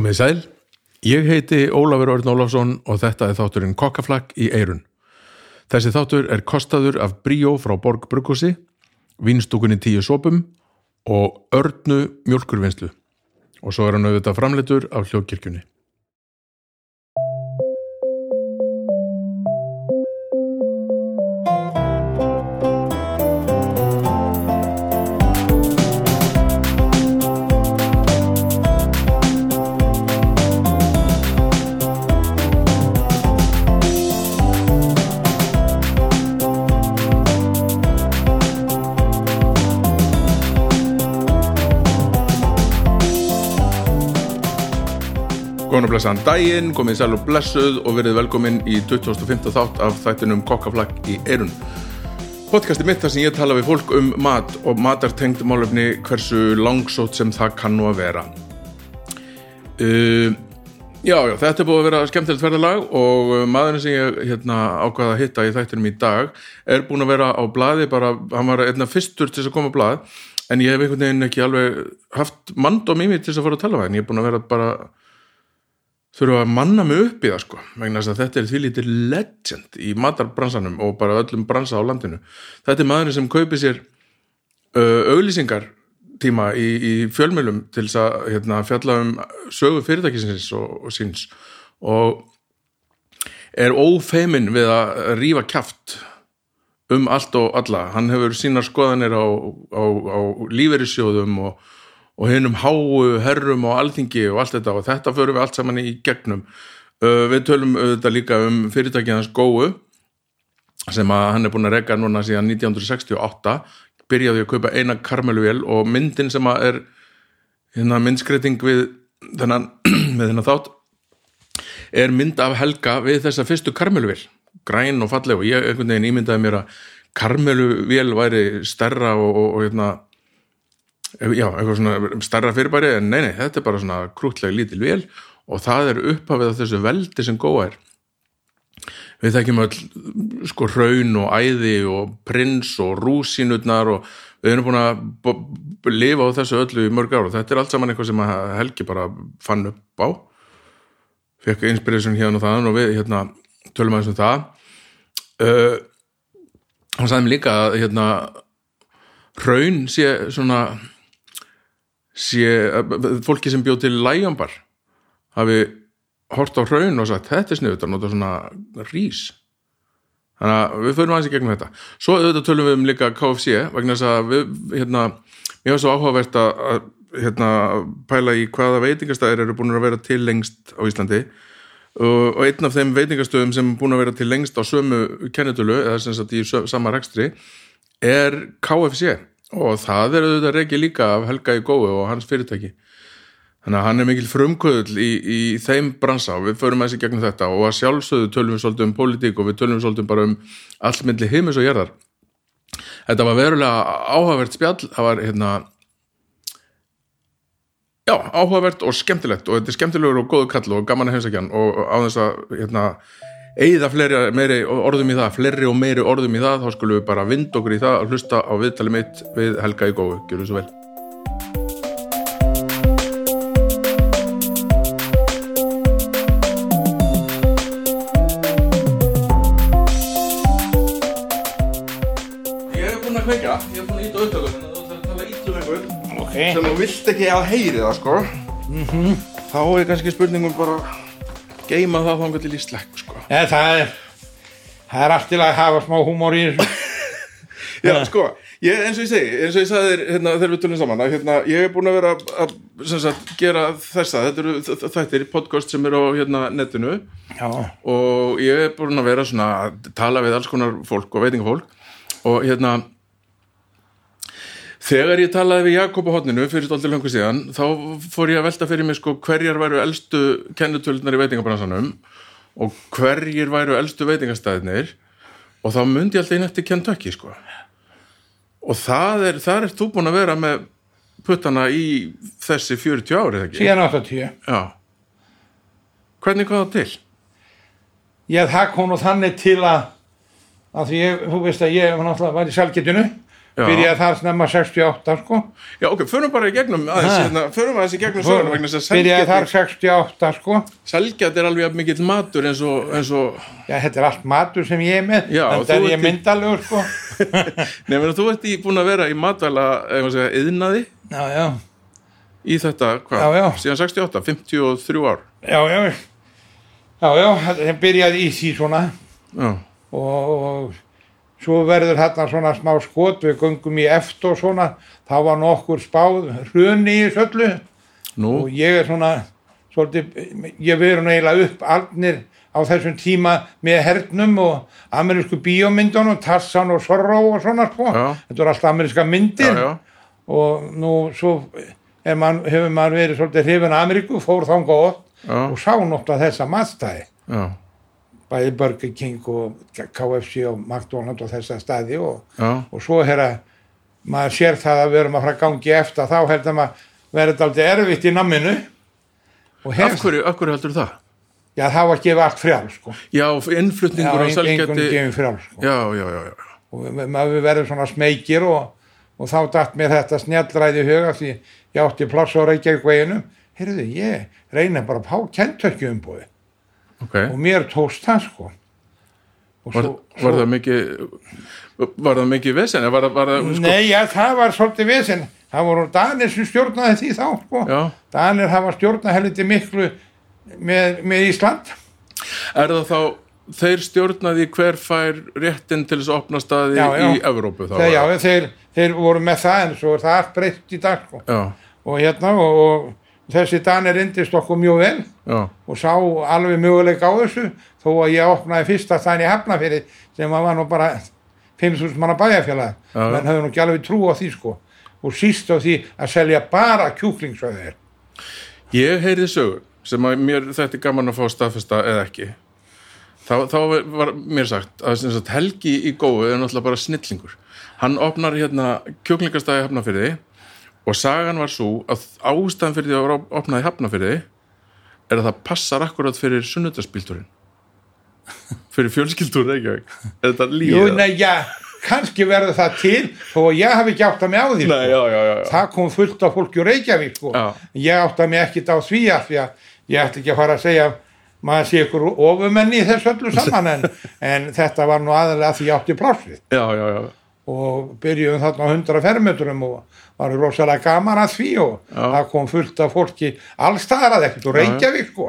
Komið sæl, ég heiti Ólafur Örn Ólafsson og þetta er þátturinn Kokkaflakk í Eirun. Þessi þáttur er kostaður af Bríó frá Borg Bruggósi, Vínstúkunni tíu sopum og Örnu mjölkurvinnslu. Og svo er hann auðvitað framleitur af hljókirkjunni. Og blessaðan daginn, komið sæl og blessuð og verið velkomin í 2015 þátt af þættinum Kokkaflakk í Eirun. Podcasti mitt þar sem ég tala við fólk um mat og matartengd málefni hversu langsótt sem það kann nú að vera. Uh, já, já, þetta er búið að vera skemmtilegt ferðalag og uh, maðurinn sem ég hérna, ákvaða að hitta í þættinum í dag er búin að vera á blaði bara, hann var einna fyrstur til þess að koma á blað en ég hef einhvern veginn ekki alveg haft mandóm í mig til þess að fara að tala við hann, ég er búin að vera bara þurfa að manna mig upp í það sko vegna þess að þetta er því lítið legend í matarbransanum og bara öllum bransa á landinu. Þetta er maðurinn sem kaupi sér uh, auglýsingar tíma í, í fjölmjölum til þess að hérna, fjalla um sögu fyrirtækisins og, og síns. Og er ófeimin við að rífa kjaft um allt og alla. Hann hefur sínar skoðanir á, á, á líferisjóðum og og hennum háu herrum og alþingi og allt þetta. Og þetta förum við allt saman í gegnum. Uh, við tölum auðvitað líka um fyrirtækjans góu sem að hann er búin að regga núna síðan 1968 byrjaði að kaupa eina karmeluvél og myndin sem að er hérna myndskreiting við þennan, með þennan þátt er mynd af Helga við þessa fyrstu karmeluvél. Græn og falleg og ég einhvern veginn ímyndaði mér að karmeluvél væri stærra og, og, og hérna já, eitthvað svona starra fyrirbæri en nei, nei, þetta er bara svona krútlega lítil vel og það er upphafið af þessu veldi sem góða er. Við þekkjum öll sko raun og æði og prins og rúsinutnar og við erum búin að lifa á þessu öllu í mörg ára og þetta er allt saman eitthvað sem Helgi bara fann upp á. Fekk inspiration hérna og þann og við hérna tölum aðeins um það. Uh, hann sagði mér líka að hérna raun sé svona sé, fólki sem bjóð til lægjambar hafi hort á hraun og sagt þetta er sniðut að nota svona rís. Þannig að við förum aðeins í gegnum þetta. Svo auðvitað tölum við um líka KFC vegna þess að við, hérna mér var svo áhugavert að hérna, pæla í hvaða veitingastæðir eru búin að vera til lengst á Íslandi. Og, og einn af þeim veitingastöðum sem er búin að vera til lengst á sömu kennetölu eða sem sagt í sama rekstri er KFC og það er auðvitað reiki líka af Helga í góðu og hans fyrirtæki. Þannig að hann er mikil frumkvöðl í, í þeim bransa og við förum að þessi gegnum þetta. Og að sjálfsögðu tölum við svolítið um politík og við tölum við svolítið bara um allmyndli heimis og gerðar þetta var verulega áhugavert spjall. Það var hérna já, áhugavert og skemmtilegt. Og þetta er skemmtilegur og góðu kall og gaman að heimsækjan og á þess að hérna eigða fleiri, meiri orðum í það fleiri og meiri orðum í það þá skulum við bara vind okkur í það að hlusta á viðtali mitt við Helga í góðu, gjör þú svo vel Ok. sem þú vilt ekki að heyri það sko. Þá er kannski spurningum bara geima það þá til í slekk sko. Eða, það er það er allt til að hafa smá húmór í þessu. Já, sko, ég, eins og ég segi, eins og ég sagði þér hérna, þegar við tölum saman, að hérna, ég hef búin að vera að, sagt, gera þessa, þetta þættir, podcast sem eru á hérna netinu. Já, og ég hef búin að vera svona að tala við alls konar fólk og veitingafólk. Og hérna þegar ég talaði við Jakob á hotninu fyrir stoltir löngu síðan, þá fór ég að velta fyrir mig sko hverjar væru elstu kennutölunar í veitingabransanum og hverjir væru elstu veitingastæðinir og þá myndi ég alltaf inn eftir Kentucky sko og það er, þar er þú búin að vera með puttana í þessi 40 ári, eða ekki? síðan 80 Já. Hvernig kom það til? Já, það kom nú þannig til að að því ég, þú veist að ég var náttúrulega var í salgetinu Já. Byrjaði þar snemma 68 sko. Já, ok, förum bara í gegnum aðeins, hérna, förum aðeins í gegnum að byrjaði þar selgjat 68 sko. Selgjat er alveg mikill matur eins og, eins og já, þetta er allt matur sem ég er með Já, en það er ég myndalegur sko. Nefnir þú ert í, búin að vera í matvæla eða yðnaði já, já, í þetta, hvað, síðan 68, 53 ár. Já, já. Já, já, það byrjaði í því svona Já, og svo verður þarna svona smá skot við göngum í eftir og svona. Þá var nokkur spáð hruni í þessu öllu. Nú, og ég er svona svolítið, ég verður eiginlega upp alnir á þessum tíma með hernum og amerísku bíómyndunum, Tassan og Sorrow og svona sko, Já. þetta er alltaf ameríska já, myndir. Já, og nú svo man, hefur maður verið svolítið hrifin Ameríku, fór þanga oft já, og sá náttúrulega þessa matstæði. Já, bæði Burger King og KFC og McDonald's og þessa staði og, já, og svo er að maður sér það að við erum að fara að gangi eftir þá heldur maður verið þetta aldrei erfitt í namminu og af hverju, af hverju heldur það? já það var að gefa allt frjál sko. Já, já, innflutningur á engun selgjati gefið frjál sko. Já, já, já, já, og maður verður svona smeykir og, og þá datt mér þetta snjallræði huga því ég átti pláss á Reykjavík veginum heyrðu, ég reyna bara að pá kentökju umbúði ok og mér tókst það sko Var, var það mikið var það mikið vesen? Var, var það, sko, Nei, já, það var svolítið vesen. Það voru Danir sem stjórnaði því þá, sko. Danir hafa stjórnað helviti miklu með, með Ísland. er það þá þeir stjórnaði hver fær réttin til þess að opna staði Já, já. í Evrópu þá? Þeir, já, þeir, þeir voru með það en svo er það allt breytt í dag, sko. Og hérna, og, og þessi Danir reyndist okkur mjög vel já, og sá alveg möguleik á þessu þó að ég opnaði fyrsta stæðin í Hafnafyrir sem var nú bara 5.000 manna bæjarfélag. Menn höfðu nú ekki alveg trú á því, sko. Og síst á því að selja bara kjúklingsöður. Ég heyrði sögur sem að mér þetta er gaman að fá staðfesta eða ekki þá, þá var mér sagt að sagt, Helgi í góðu er náttúrulega bara snillingur hann opnar hérna kjúklingastæði hafnafyrði og sagan var svo að ástæðan fyrir því að vera opnaði hafnafyrði er að það passar akkurat fyrir sunnudagsbíltúrin fyrir fjölskyldur er þetta líða? já, kannski verður það til þó að ég hafi ekki átt að mig á því sko. Nei, já, já, já, það kom fullt af fólki úr Reykjavík sko. Ég átt að mig ekkit á því að ég ætti ekki að fara að segja maður sé ykkur ofumenni í þessu öllu saman en, en þetta var nú aðalega því ég átti já. Og byrjuðum þarna á 100 fermetrum og var rosalega gaman að því og Já. það kom fullt af fólki allstaðar að ekkert úr Reykjavík sko.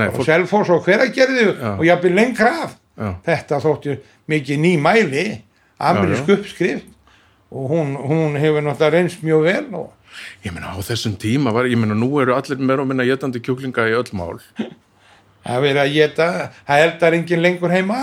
Nei, og fólk, Selfoss og hveragerði Já. og jafnvel lengra af. Þetta þótti mikið ný mæli amerísk uppskrift. Og hún, hún hefur náttúrulega reynst mjög vel og ég meina á þessum tíma var, ég meina nú eru allir meira og minna getandi kjúklinga í öll mál það verið að geta, það eldar engin lengur heima.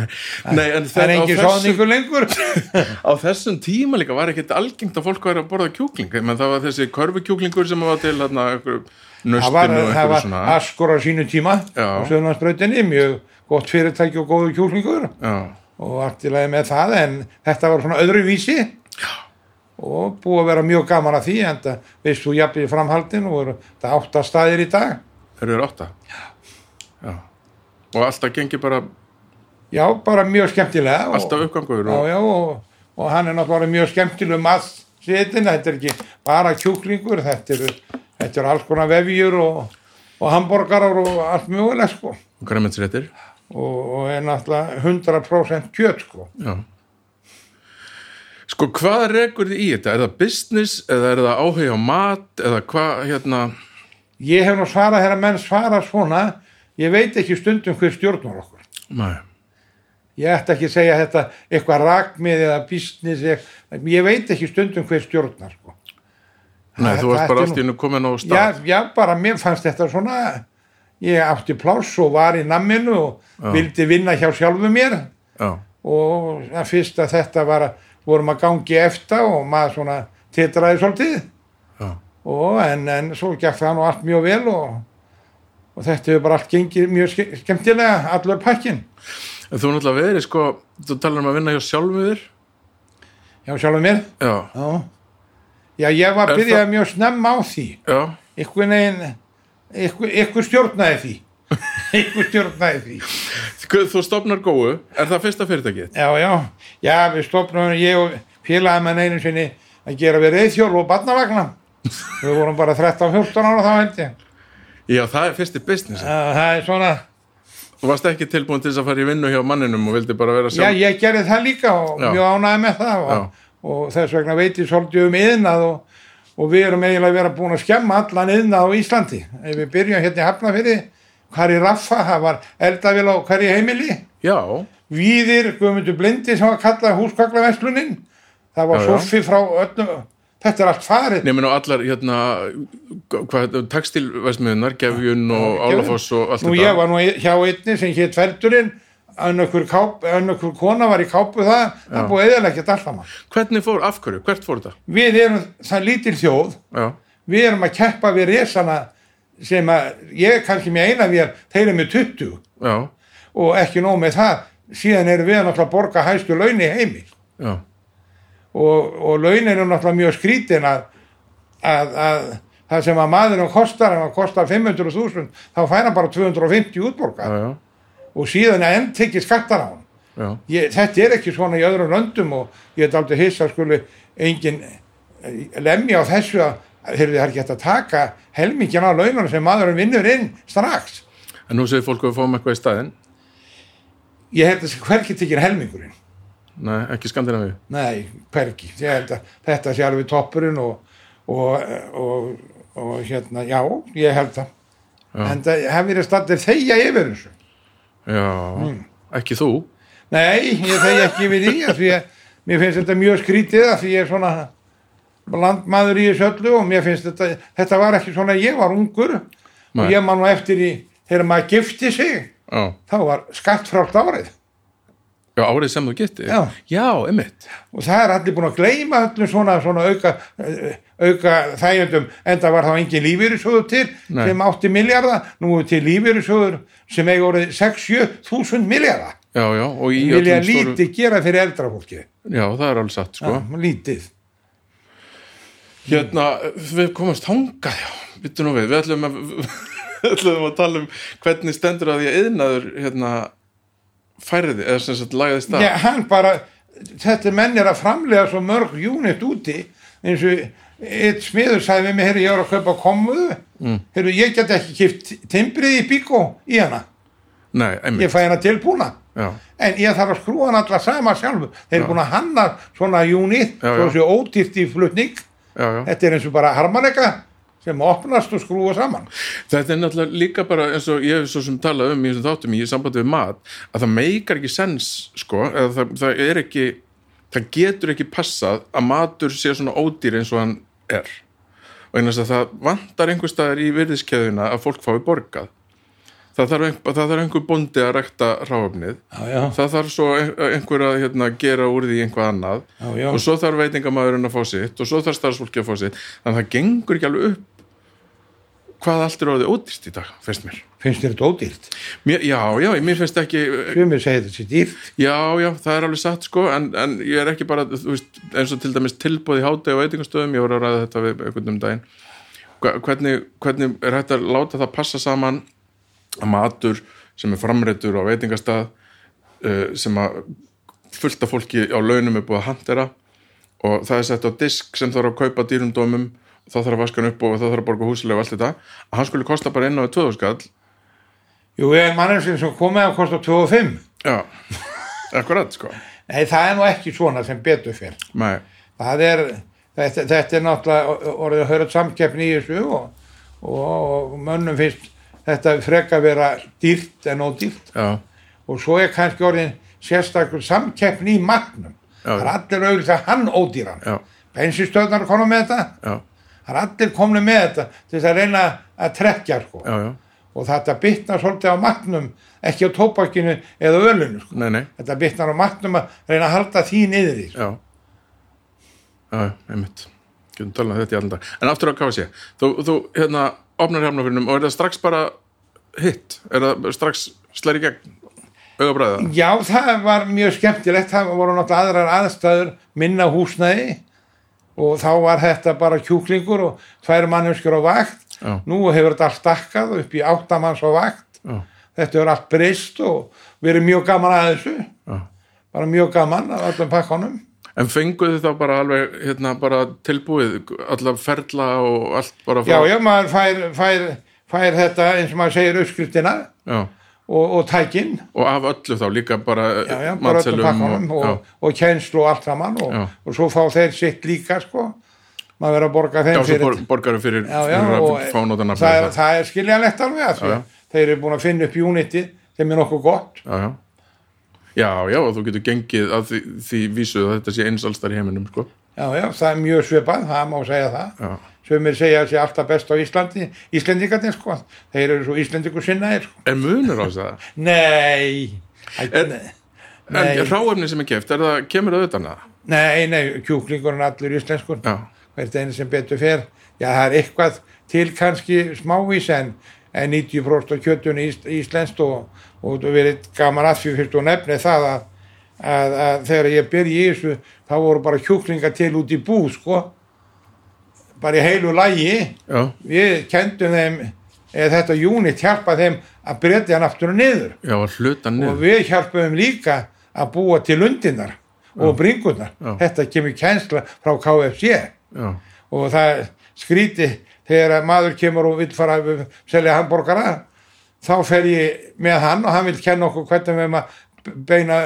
Nei, en það er engin sáningur lengur. Á þessum tíma líka var ekkert algengt að fólk væri að borða kjúkling. Menn það var þessi körfukjúklingur sem var til hérna, það nöstinu var, það var askur á sínu tíma á söðunarsbrautinni, mjög gott fyrirtæki og góðu kjúklingur. Já, og lagi með það en þetta var svona öðruvísi. Já. og búið að vera mjög gaman að því en það veist þú jafnir framhaldin og eru þetta átta staðir í dag. Þeir eru átta? Já. Og alltaf gengi bara já, bara mjög skemmtilega alltaf uppgangur já, og, já, og, og hann er náttúrulega mjög skemmtileg maðursetin, þetta er ekki bara kjúklingur, þetta eru þetta eru alls konar vefjur og, og hambúrgarar og allt mögulegt sko. Og og, og er náttúrulega 100% kjöt sko. Já. Sko hvað rekur þið í þetta? Er það business eða er það áhuga á mat eða hvað hérna? Ég hef nú svarað þegar menn svara svona ég veit ekki stundum hver stjórnar okkur. Nei, ég ætti ekki að segja þetta eitthvað rakmið eða business ég, veit ekki stundum hver stjórnar sko. nei Það- þú varst bara allt í nú- komin á já, stað. Já, bara mér fannst þetta svona ég átti pláss og var í namminu og Já. vildi vinna hjá sjálfu mér. Já, og það fyrst að þetta var að vorum að gangi eftir og maður svona titraði svolítið. Já, og en, en svo gekk það nú allt mjög vel og, og þetta hefur bara allt gengið mjög ske- skemmtilega allur pakkin en þú náttúrulega verið sko þú talar um að vinna hjá hjá sjálfum mér? Já, já, já ég var Er byrjað mjög snemma á því. Já, ykkur negin ykkur, ykkur stjórnaði því. Ykkur stjórnaði því. Þú- stopnar góðu, er það fyrsta fyrirtækið? já, já, já, við stopnum ég og félagamenn einu sinni að gera við reyðhjól og barnavagna. Við vorum bara 13-14 ára þá held ég Já, það er fyrsti business það er svona, Þú varst ekki tilbúin til þess að fara í vinnu hjá manninum og vildi bara vera já sjálf ég gerði það líka og Já. mjög ánæði með það og, Já. og þess vegna veit ég svolítið um yðnað og, og við erum eiginlega vera búin að skemma allan yðnað á Íslandi ef við byrjum hérna í Hafnafyrði í Raffa, það var eldavél á hverju heimili Já, Víðir, Guðmundur Blindi sem var kallað húsgaglaverslunin það var Já, já. soffi frá öllum þetta er allt farið. Nefnir og allar hérna, textilvæsmiðunar, Gefjun og. Álafoss og allt Nú þetta. ég var nú hjá einni sem hétt káp, önnökkur kona var í kápu það það búið eðalega ekkert alltaf mann Hvernig fór, af hverju, hvert fór þetta? við erum það lítil þjóð. Já, við erum að keppa við resana sem að ég kannski með eina vér þeir eru með 20 já, og ekki nóg með það síðan erum við að borga hæstu laun í heimi. Já, og, og launin er náttúrulega mjög skrítin að, að, að það sem að maðurinn kostar, ef hann kostar 500.000 þá fær hann bara 250 útborga já, já, og síðan er enn tekið skattar á hann. Ég, þetta er ekki svona í öðrum löndum og ég er aldrei hissa skuli engin eh, lemja á þessu að það er hægt að taka helmingin á laununum sem maðurinn vinnur inn strax. En nú segir fólk að við fáum eitthvað í staðinn. Ég held að hverki tekir helmingurinn Nei, ekki Skandinavíu? Nei, hverki að þetta sé alveg toppurinn og, og, og, og hérna, já, ég held það. Já. en það hef verið standir þegja yfir þessu. Já, Hmm. ekki þú? Nei, ég þegi ekki við því af því að mér finnst þetta mjög skrítið af því ég er svona landmaður í þessu öllu og mér finnst þetta þetta var ekki svona, ég var ungur Nei. og ég man nú eftir í þegar maður gifti sig, Já, þá var skattfrált árið já árið sem þú geti Já. já einmitt. Og það er allir búin að gleyma öllum svona, svona auka, eh, auka þægjandum en það var þá engin lífyrirsjóður til Nei. sem átti miljarda nú til lífyrirsjóður sem eigi orðið 6-7 þúsund miljarda Já, já, og í vilja öllum stóru- lítið gera fyrir eldra fólki Já, það er alveg satt, sko. Já, lítið. Hérna, við komast hangað, já, byttu nú við, við ætlum að, við ætlum að tala um hvernig stendur að því að yðnaður, hérna, færði, eða sem sagt lagaði stað. Já, hann bara, þetta menn er að framlega svo mörg unit úti eins og eitt smiður sagði við mig, herru, ég var að kaupa komuðu mm. herru, ég get ekki kipt timbrið í bíkó í hana. Nei, ég fæ hana tilbúna já, en ég þarf að skrúa hann alla sama sjálfur. Þeir eru búin að hanna svona unit Já, svo séu ódýrt í flutning. Já, já. þetta er eins og bara harmanleika sem opnast og skrúa saman Þetta er náttúrulega líka bara eins og ég hef svo sem talað um í þessum þáttum í sambandi við mat, að það meikar ekki sens, sko, það, það er ekki, það getur ekki passað að matur sé svona ódýr eins og hann er. Og einhvers að það vantar einhver staðar í virðiskeðuna að fólk fái borgað. Það þarf, einhver, það þarf einhver bóndi að rekta já, Það þarf svo ein- einhver að hérna, gera úr því einhvað annað. Já, já. og svo þarf veitingamæðurinn að fá sitt og svo þarf starfsfólki að fá sitt. Þannig að það gengur ekki alveg upp hvað allt er orðið ódýrt í dag, finnst mér. finnst þér þetta ódýrt? Mér já, já, mér finnst ekki sumir segir þetta sé dýrt. Já, já, það er alveg satt sko en, en ég er ekki bara, þú veist, eins og til dæmis tilbúð í hátegi og veitingastöðum, ég voru að ræða þetta við einhvern um daginn. Hvernig, hvernig er hægt að láta það passa saman matur sem er framreittur á veitingastað uh, sem að fullt af fólki á launum er búið að handera og það er sett á disk sem þarf að kaupa dýrum dómum þá þarf að vaska hann upp og þá þarf að borga húsilega og allt þetta. Að hann skulle kosta bara inn á 2000 skall. Jú, en mannum sem komið að kosta 25 já, akkurat sko. Nei, það er nú ekki svona sem betur fyrr Nei, það er þetta, þetta er náttúrulega orðið að höra samkeppni í þessu og, og, og mönnum finnst þetta freka vera dýrt en ódýrt. Já, og svo er kannski orðin sérstakur samkeppni í magnum. Það er allir auðvitað að hann ódýran. Bensinstöðnar konu með þetta. Það er allir komni með þetta til þess að reyna að trekkja sko. já, já. og þetta bitnar svolítið á magnum ekki á tópakinu eða ölinu sko. Nei, nei, þetta bitnar á magnum að reyna að halda því niður í sko. já. Já, einmitt. Um En aftur á KFC Þú, þú hérna, opnar hjálmafyrinum og er það strax bara hitt? Er það strax slæri gegn augabræða? Já, það var mjög skemmtilegt, það voru náttúrulega aðrar aðstæður, minna húsnæði og þá var þetta bara kjúklingur og tvær manneskjur á vakt. Já. Nú hefur þetta allt stakkað upp í áttamanns á vakt. Já, Þetta hefur allt breyst og verið mjög gaman að þessu. já Bara mjög gaman að öllum pakkanum. En fenguðu þá bara alveg hérna, bara tilbúið, allar ferla og allt bara já, já, maður fær, fær, fær þetta eins og maður segir uppskriftina og, og tækin. Og af öllu þá líka bara já, já, öllu pakkanum og, já, og kjenslu og allt saman og, og svo fá þeir sitt líka sko. Maður verður að borga þeim já, fyrir bor, fyrir, já, já, og það, er, það. er skiljanlegt alveg þeir eru búin að finna upp uniti þeim er nokkuð gott Já, já. Og þú getur gengið að því, því vísu að þetta sé eins allstar í heiminum, sko. já, já, það er mjög svipað, það má segja það Já, sem er segja að sé alltaf best á Íslandi Íslendingarnir sko, þeir eru svo Íslendingur sinnaðir sko. er munur á þess að nei En Nei. ráefni sem er keft, er það, kemur það utan það? nei, nei, kjúklingurinn allur íslenskur Já, hvert einu sem betur fer já, það er eitthvað til kannski smávís en, en 90% af kjötunni ís, íslenskt og, og það verið gaman að því fyrst og nefni það að, að, að þegar ég byrji í þessu þá voru bara kjúklinga til út í bú sko. Bara í heilu lægi já, við kendum þeim eða þetta unit hjálpa þeim að breyta hann aftur og niður. Já, hluta og niður. við hjálpum líka að búa til undinnar og bringunar þetta kemur kænsla frá KFC Já, og það skríti þegar að maður kemur og vill fara að selja hambúrgara þá fer ég með hann og hann vil kenna okkur hvernig við að beina,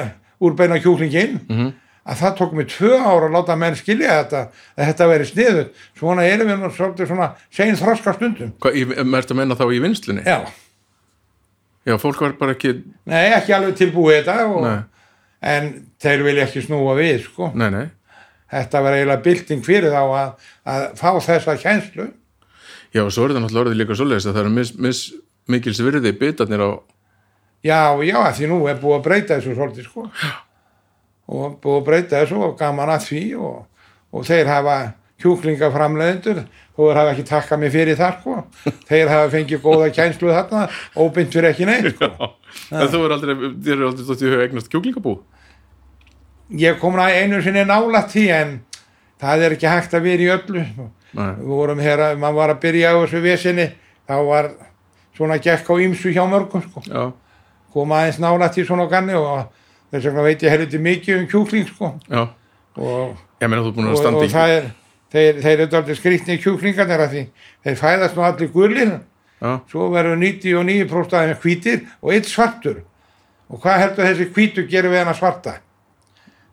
úr beina kjúklingin Mhm. að það tók mig tvö ára að láta menn skilja þetta að þetta veri sniðut svona erum við nú svolítið svona sein þroska stundum. Í- ertu að menna þá í vinslunni? já, Já, fólk var bara ekki, nei ekki alveg tilbúið þetta og, en þeir vilja ekki snúa við sko. Nei, nei. þetta var eiginlega bylting fyrir þá að, að fá þessa kænslu Já, og svo er það náttúrulega líka svoleiðis að það eru mis, mis, mikils virði bitarnir á, Já, já, því nú er búið að breyta þessu svolítið sko. Og búið að breyta þessu og gaman að því og, og þeir hafa kjúklingaframleðendur og þeir hafa ekki takkað mig fyrir það sko. Þeir hafa fengið góða kænslu þarna óbynd fyrir ekki neitt sko. en þú er aldrei, þér er aldrei stótt í huga eignast kjúklingabú? ég kom nú einu sinni nála því en það er ekki hægt að vera í öllu. Nei, við vorum hér að maður var að byrja á þessu vesinni þá var svona gekk á ýmsu hjá mörgum sko. Já, kom aðeins nála til svona ganni og þess vegna veit ég helviti mikið um kjúkling sko. Og Ég meina þú búin að og, og í, það er þeir, þeir eru aldrei skrýtni kjúklingarnir að því. Þeir fæðast nú allir gulir. Já, svo verður 99% af þeim hvítir og eitt svartur. Og hvað heldur þessi hvítur gerir við hana svarta?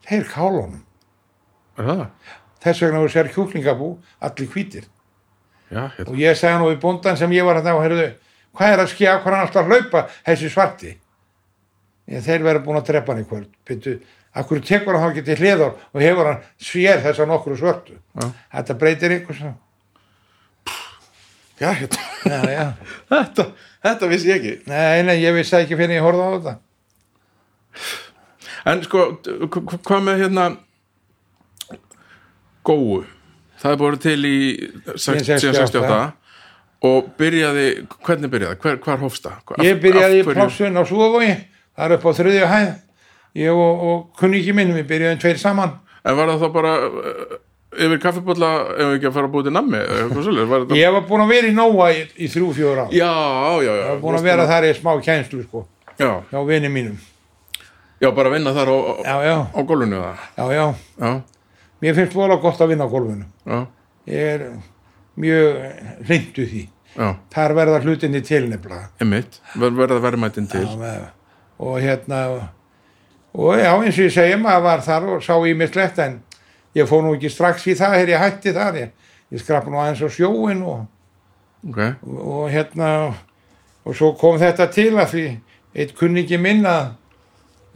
Þeir kálunum þess vegna þú sér kjúklingabú allir hvítir. Já, hérna, og ég segði nú við bóndan sem ég var að þá heyrðu, hvað er að skjá hvað hann alltaf hlaupa þessi svarti? Ég, þeir verður búin að drepa hann í kvöld. Byrju, akkur tekur hann þá ekki til hliðar og hefur hann svér þess að nokkru svörtu? Ja. þetta breytir ykkur svo. Já, þetta, já, já. þetta þetta vissi ég ekki. Nei, nei, ég vissi ekki fyrir ég horfa á þetta. En sko hvað með hérna góðu það er búin til í 1668 og byrjaði, hvernig byrjaði? Hver, hvar hófsta? Ég byrjaði í plássun á Súðavogi, það er upp á þriðju hæð, ég og, og kunningi minn, við byrjaðum tveir saman. En var það þá bara uh, yfir kaffibólla ef við ekki að fara að búið til nammi? þetta... Ég var búin að vera í Nóa í, í þrjú, fjóra á. Ég var búin að vera þar í smá kænslu, sko, Já, hjá vini mínum. já, bara vinna þar á, Já, já, á gólfinu það. já, já. Já, Mér finnst vola gott að vinna á gólfinu. já, Ég er mjög reyndu því. já, Þar verða hlutinni til nefnilega. einmitt. Ver, verða verðmættin til. Já, og hérna og já eins og ég segi maður var þar og sá í mig slett en ég fór nú ekki strax í það þegar ég hætti þar ég, ég skrapp nú aðeins á sjóin og, Ok, og, og hérna og svo kom þetta til að því eitt kunningi minn að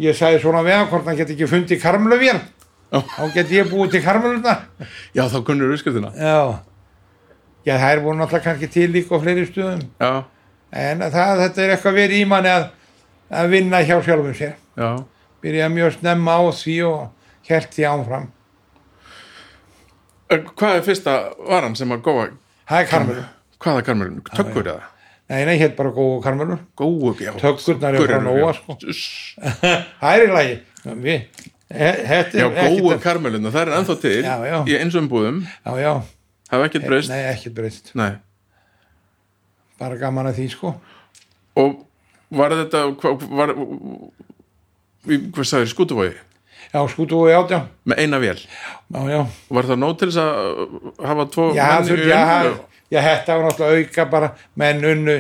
ég sagði svona hann hvort hann geti ekki fundið Já. þá geti ég búið til karmluna já, þá kunnur uppskriftina. já já það er búin alltaf kannski til líka á fleiri stöðum Já, en það, þetta er eitthvað verið í manni að, að vinna hjá sjálfum sér já. byrjaði mjög snemma á því og held því ánfram. Hvað er fyrsta varan sem að góa? Það er karmelur. Hvaða karmelun? Tökkur eða? Nei, nei, hétt bara góðu karmelur. Góu, já. Tögkurnar eru frá Nóa, sko. Það er í lagi. Við, Já, er góu ekkert- karmeluna, það er ennþá til Já, í eins og umbúðum, Já, já. Það er ekkert breyst. Nei, ekkert breyst. Nei. Bara gaman að því, sko. Og var þetta, var, í- hvað sagður, skútuvogi? já, skútu og átjá með eina vél já, já, var það nóg til þess að hafa tvo já, menn í þurfti, já, já, þetta var náttúrulega auka bara, menn unnu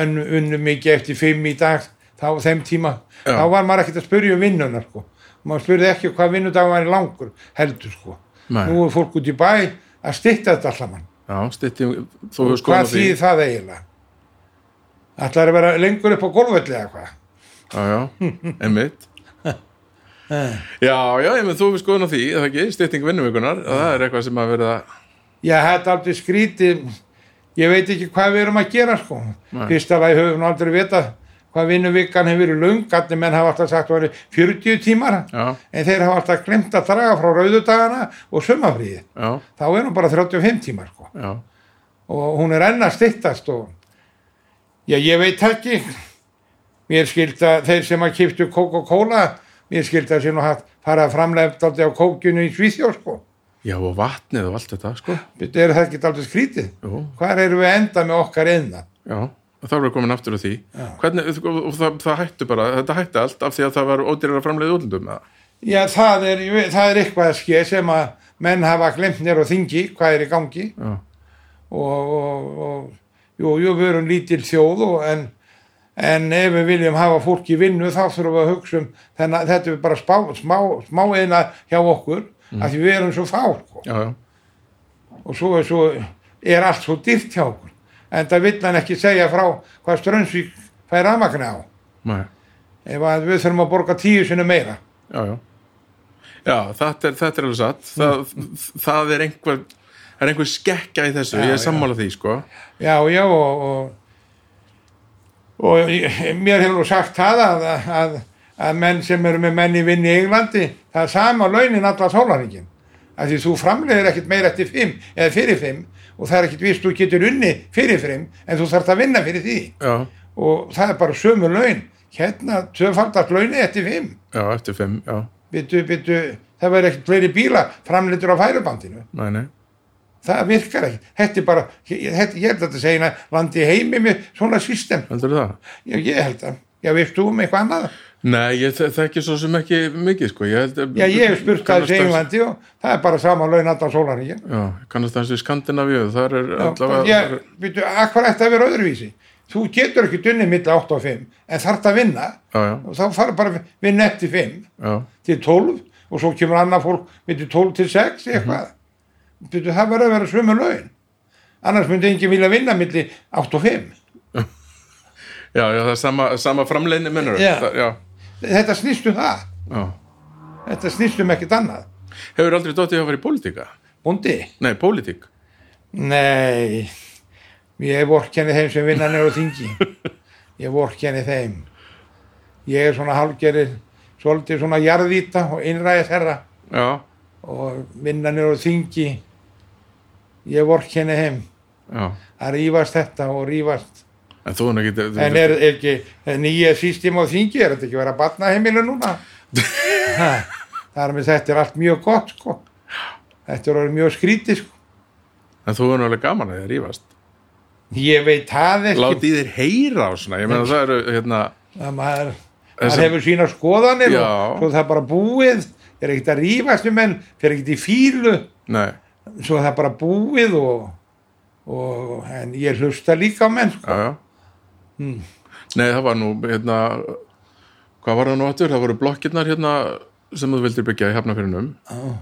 unnu, unnu mikið eftir fimm í dag þá þeim tíma, Já. þá var maður ekkert að spyrja um vinnuna, sko maður spurði ekki hvað vinnudag var langur heldur, sko Nei. nú er fólk út í bæ að stytta þetta skoðan á hvað því. það eiginlega? Ætlar að vera lengur upp á golfvelli eða hvað? Já, já, einmitt. Já, já, ég með þú hefur skoðan á því það ekki, stytting vinnuvikunar það er eitthvað sem að verða Já, þetta er aldrei skrítið. Ég veit ekki hvað við erum að gera sko. Nei. fyrsta lagi höfum við aldrei vitað hvað vinnuvikan hefur verið allir menn hafa alltaf sagt að það var 40 tímar. Já, en þeir hafa alltaf glemt að draga frá rauðudagana og sumafríði þá er hún bara 35 tímar sko. og hún er enn að styttast og já, ég veit ekki. Mér skild að þeir sem að kiptu Coca-Cola mér skild að sem fara að framlega aldrei á kókjunu í Svíþjóð sko. já, og vatnið og allt þetta, sko. Bíddu, er það ekki aldrei skrítið? Jú, hvar erum við enda með okkar einna já, þá erum við komin aftur á því. Hvernig, og það, það hættu bara þetta hætti allt af því að það var ódýrar að framleiða útlundum? Já, það er, það er eitthvað að ske sem að menn hafa glemt nér og þingi hvað er í gangi. Já, og, og, og jú, jú, við erum lítil þjóð og en, en ef við viljum hafa fólk í vinnu þá þurfum við að hugsa um þennan, þetta er bara spá, smá, smá eina hjá okkur af því við erum svo fá sko. og svo svo er allt svo dýrt hjá okkur en það vill hann ekki segja frá hvað Strömsvík fær rafmagni á Nei. ef að við þurfum að borga tíu sinni meira já, já já, þetta er, þetta er alveg satt það, það er einhver er einhver skekkja í þessu, Já, ég er já. sammála því, sko Já, já og, og, og mér hefur sagt það að, að, að menn sem eru með menn í vinni í Englandi, það er sama launin allar sólaringin. Af því þú framleiðir ekkert meira eftir fimm eða fyrir fimm og það er ekkert vist þú getur unni fyrir fimm en þú þarft að vinna fyrir því já, og það er bara sömu laun. Hérna tvöfaldast launi eftir fimm. já, eftir fimm, já, Byttu, byttu, það verður ekkert fleiri bíla framleitur á færubandinu. nei, nei Það virkar ekki. Þetta er bara, þetta, ég held að þetta segja landi heimi með svona system. heldur það? Já, ég held að. Já, veist þú um eitthvað annað? Nei, ég þe- þekki svo sem ekki mikið, sko ég held, Já, ég hef spurt það í Englandi og það er bara sama laun allan sólaringin. Já, kannast þessi Skandinavíu, þar er Já, allavega ég, veitu, akkur ætti að vera öðruvísi? Þú getur ekki dunnið milli 8 og 5, en þarft að vinna Já, já, og þá fara bara að vinna eftir 5 já, til 12 og svo kemur annað fólk milli 12 til 6 eitthvað. Veitu, það verður að vera svömmu laun. Annars myndi enginn vilja vinna milli 8 og 5. já, já, það er sama, sama framleiðni mennur Já. já, Þetta snýst um það. já Þetta snýst um ekkert annað. Hefur aldrei dóttið að fara í pólitíka? Búndi? Nei, pólitík Nei, ég vorkenni þeim sem vinna nefnir á þingi. Ég vorkenni þeim. Ég er svona hálgerir, svolítið svona jarðvíta og einræði þeirra Já, og vinna nefnir á þingi. Ég vorkenni þeim. já Það rífast þetta og rífast. En er ekki En er ekki nýja sístim á þingi, er þetta ekki verið að batna heimilu núna? Ha, þar með þetta er allt mjög gott, sko. Þetta er orðið mjög skrítið, sko. En þú er náttúrulega gaman að þið rífast Ég veit það ekki. Láti þér heyra á svona Ég meina það eru, hérna að maður, maður hefur sína skoðanir Já. og svo er það bara búið er ekkert að rífast um menn fyrir ekkert í fílu Nei, svo er það bara búið og, og en ég hlusta líka á menn sko. já, já Mm. Nei, það var nú, hérna Hvað var það nú aftur? Það voru blokkirnar hérna sem þú vildir byggja í hefnafyrinum Já.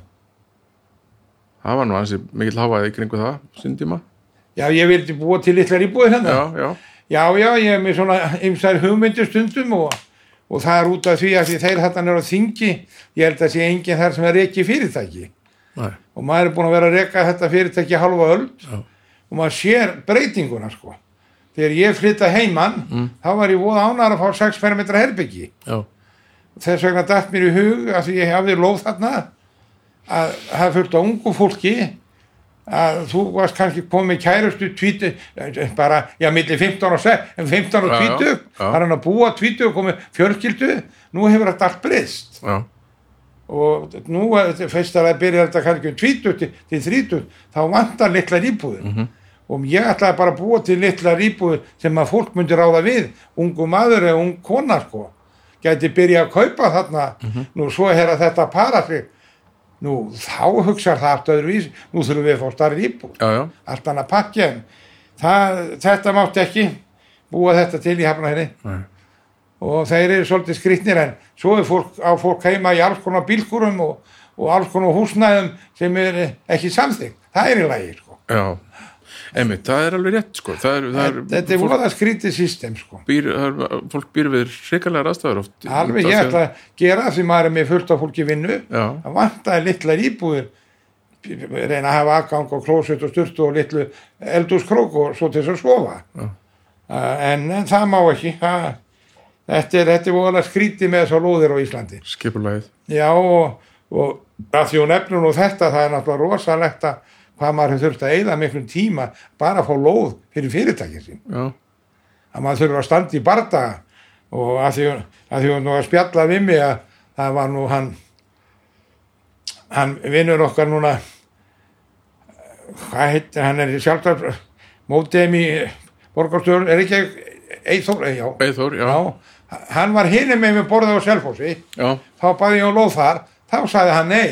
Það var nú ansi mikill háaði í kringu það sín tíma já ég vildi búa til litlar íbúið hérna Já, já, já já ég er með svona ymsar hugmyndir stundum og, og það er út af því að því þeir þetta er á þingi ég held að sé enginn þar sem er ekki fyrirtæki nei, og maður er búin að vera að reka þetta fyrirtæki halva öld Já. og maður sér breytinguna sko þegar ég flytta heimann þá var ég voða ánar að fá 6 perimetra herbyggi já, þess vegna dætt mér í hug að því ég hafði lóð þarna að það fullt á ungu fólki að þú varst kannski komið með kærustu tvítu, bara, já, milli 15 og 6, en 15 og Já, já, 20 já. það er hann að búa 20 og komið fjölskyldu. Nú hefur þetta allt breyst. Og nú þetta fyrst að það byrja þetta kannski um 20 til, til 30 þá vantar litlar íbúður Mhm. Og ég ætlaði bara að búa til litlar íbúður sem að fólk myndi ráða við. Ungu maður eða ung kona sko. Gæti byrja að kaupa þarna. Mhm. nú svo er að þetta para sig nú þá hugsar það allt öðruvís nú þurfum við að fá starri íbúð. Já, já, allt annað pakki en þetta mátti ekki búa þetta til í hafnaheri Nei. og þeir eru svolítið skrýtnir en svo er fólk, á fólk heima í alls konar bílkurum og, og alls konar húsnæðum sem er ekki samþygg það er í lagi sko. já einmitt, það er alveg rétt sko. Það er, það er, þetta er voða skrýtið system sko. býr, er, fólk býr við hrikalega rastafur oft. Alveg ég ætla að gera því maður er með fullt af fólki vinnu. Já, það vantaði litlar íbúðir reyna að hafa aðgang og klósett og styrtu og litlu eldúskrók og svo til þess að sofa. Já. Uh, en, en það má ekki. Það, þetta er, voðalega skrítið með þessar lóðir á Íslandi. Skipulagið. Já og, og að því hún nefnur nú þetta það er náttúrulega rosalegt að hvað maður hefur þurft að eyða miklum tíma bara að fá lóð fyrir fyrirtækið sín. Já, að maður þurfa að standa í bardaga og að því, að því hún nú að spjalla við mig að það var nú hann hann vinnur okkar núna hvað heitir hann er sjálfsagt mótið í borgarstjórn er ekki Eithór, já, Eithór, já, já, hann var hinum með við borðið á Selfossi. Já, þá baði ég á lóð þar. Þá sagði hann nei,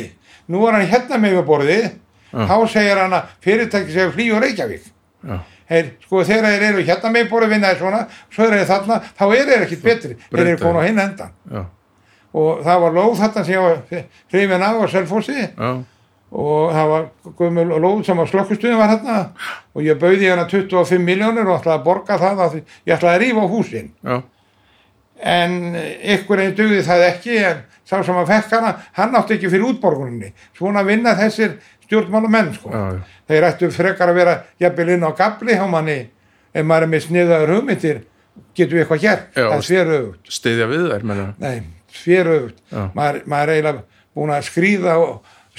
nú er hann hérna með við borðið þá segir hann að fyrirtæki segir flý og Reykjavík. Já, Heir, sko þegar þeir eru hérna með borðið vinnaði svona, svo eru þeir þarna þá eru þeir ekkit betri, þeir eru komin á hinn endan já, og það var lóð þarna sem ég var hrifin á Selfossi. Já, og það var gömul lóð sem á slokkustuðin var hérna og ég bauði hérna 25 miljónir og ætlaði að borga það að ég ætlaði að rífa á húsin. Já, en ykkur einn dugði það ekki en sá sem að fekk hana hann átti ekki fyrir útborguninni. Svona vinna þessir stjórnmála menn sko. þeir ættu frekar að vera jafnvel inn á gabli hjá manni. Ef maður er með sniðaður hugmyndir getum við eitthvað Já, það er sveröfugt stiðja við þær menna. nei, sveröfugt maður, maður er eiginlega búin að skrýða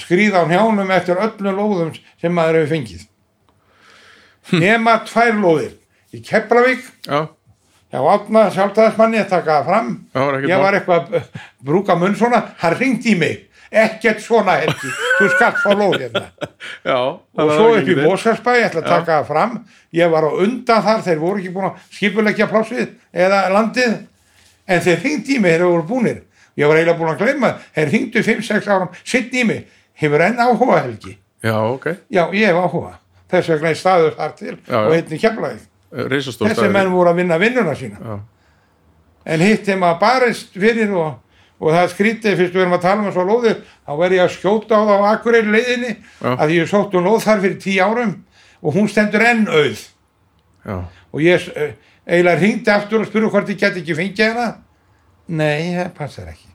skrýða á njánum eftir öllum lóðum sem maður hefur fengið. Nema tvær lóðir. Í Keflavík já, Já, átna sjálfstæðismanni að taka það fram. Já, ég var eitthvað að brúka munn svona, hann ringdi í mig. Ekkert svona, Helgi. Þú skalt fá lóð hérna. já Og svo upp í Mósarsbæ, ég ætla að taka það fram. Ég var á undan þar, þeir voru ekki búin að skipulegja plássið eða landið. En þeir ringdi í mig, þeir voru búnir. Ég var eiginlega búin að gleyma, þeir ringdu 5-6 áram, sitt í mig. Hefur enn áhuga, Helgi? já, ok, Já, ég hef áhuga. Þess vegna er staður þar til Já, og einnig kemlaði. Þessi menn voru að vinna vinnuna sína. já, en hitt þeim að barist fyrir og, og það skrítið fyrst við erum að tala um svo lóðir þá verð ég að skjóta á það á Akureyri leiðinni Já. að ég sótt um lóð þar fyrir tíu árum og hún stendur enn auð. Já, og ég uh, eiginlega ringdi aftur og spurði hvort ég get ekki fengið hana. Nei, það passar ekki.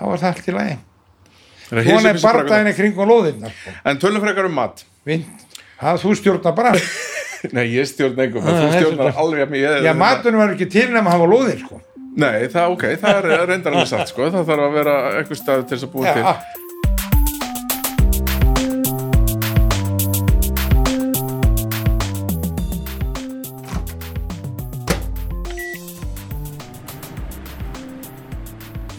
Þá var það allt í lagi. Hún er hissi bara- bardaðinni kringum lóðirnar sko. en tölum frekar um mat. Það þú stjórna bara. Nei, ég stjórn engum, Ah, þú stjórnar bara- alveg að mér já, maturinn var ekki til nema að hafa lóðir sko. Nei, það ok, það er reyndar alveg satt sko. það þarf að vera eitthvað stað til þess að búa já, til.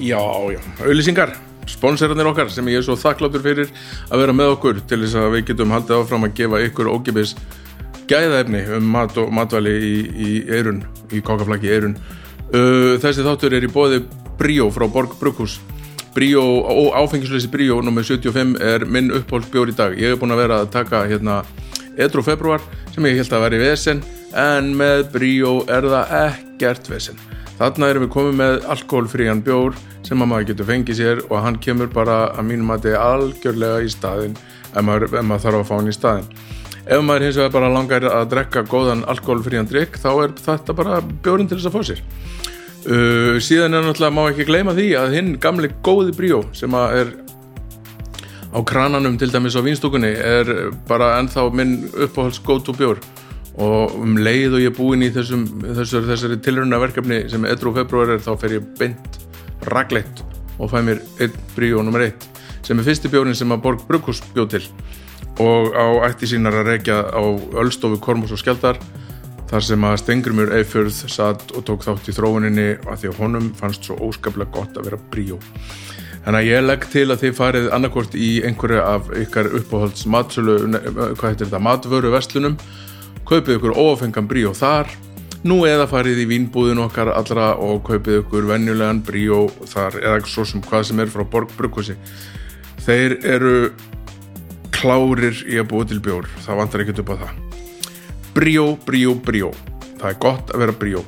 Já, já, auðlýsingar sponsorarnir okkar sem ég er svo þakkláttur fyrir að vera með okkur til þess að við getum haldið áfram að gefa ykkur ógipis gæðaefni um mat og matvæli í, í eirun, í í eirun uh, þessi þáttur er í bóði Bríó frá Borg Brukhús Bríó, áfengisleysi Bríó nummer 75 er minn uppáhaldsbjór í dag ég hef búin að vera að taka hérna Edru februar sem ég held að vera í vesen en með Bríó er það ekkert vesen Þarna erum við komið með alkoholfrían bjór sem að maður getur fengið sér og hann kemur bara að mínum að þetta er algjörlega í staðinn ef maður, ef maður þarf að fá hann í staðinn. Ef maður hins vegar bara langar að drekka góðan alkoholfrían drikk þá er þetta bara bjórinn til þess að fá sér. Uh, síðan er náttúrulega má ekki gleyma því að hinn gamli góði bríó sem að er á krananum til dæmis á vínstúkunni er bara ennþá minn uppáhalds góð bjór og um leið og ég er búinn í þessum, þessari, þessari tilruna verkefni sem er 1. februar er þá fer ég beint ragleitt og fæ mér einn bríó nummer eitt sem er fyrsti bjórin sem að Borg Brukhus bjóð til og á ætti sínar að reykja á Ölstofu, Kormus og Skjaldar þar sem að Stengrimur Eifjörð satt og tók þátt í þróuninni að því að honum fannst svo óskaplega gott að vera bríó. Þannig að ég legg til að þið farið annarkvort í einhverju af ykkar uppáhalds matsölu, hvað heitir þetta, matvöru verslunum, kaupið ykkur óafengan bríó þar nú eða farið í vínbúðin okkar allra og kaupið ykkur venjulegan bríó þar eða svo sem hvað sem er frá Borg Brukkvasi þeir eru klárir í að búa til bjór það vantar ekkert upp á það bríó, bríó, bríó það er gott að vera bríó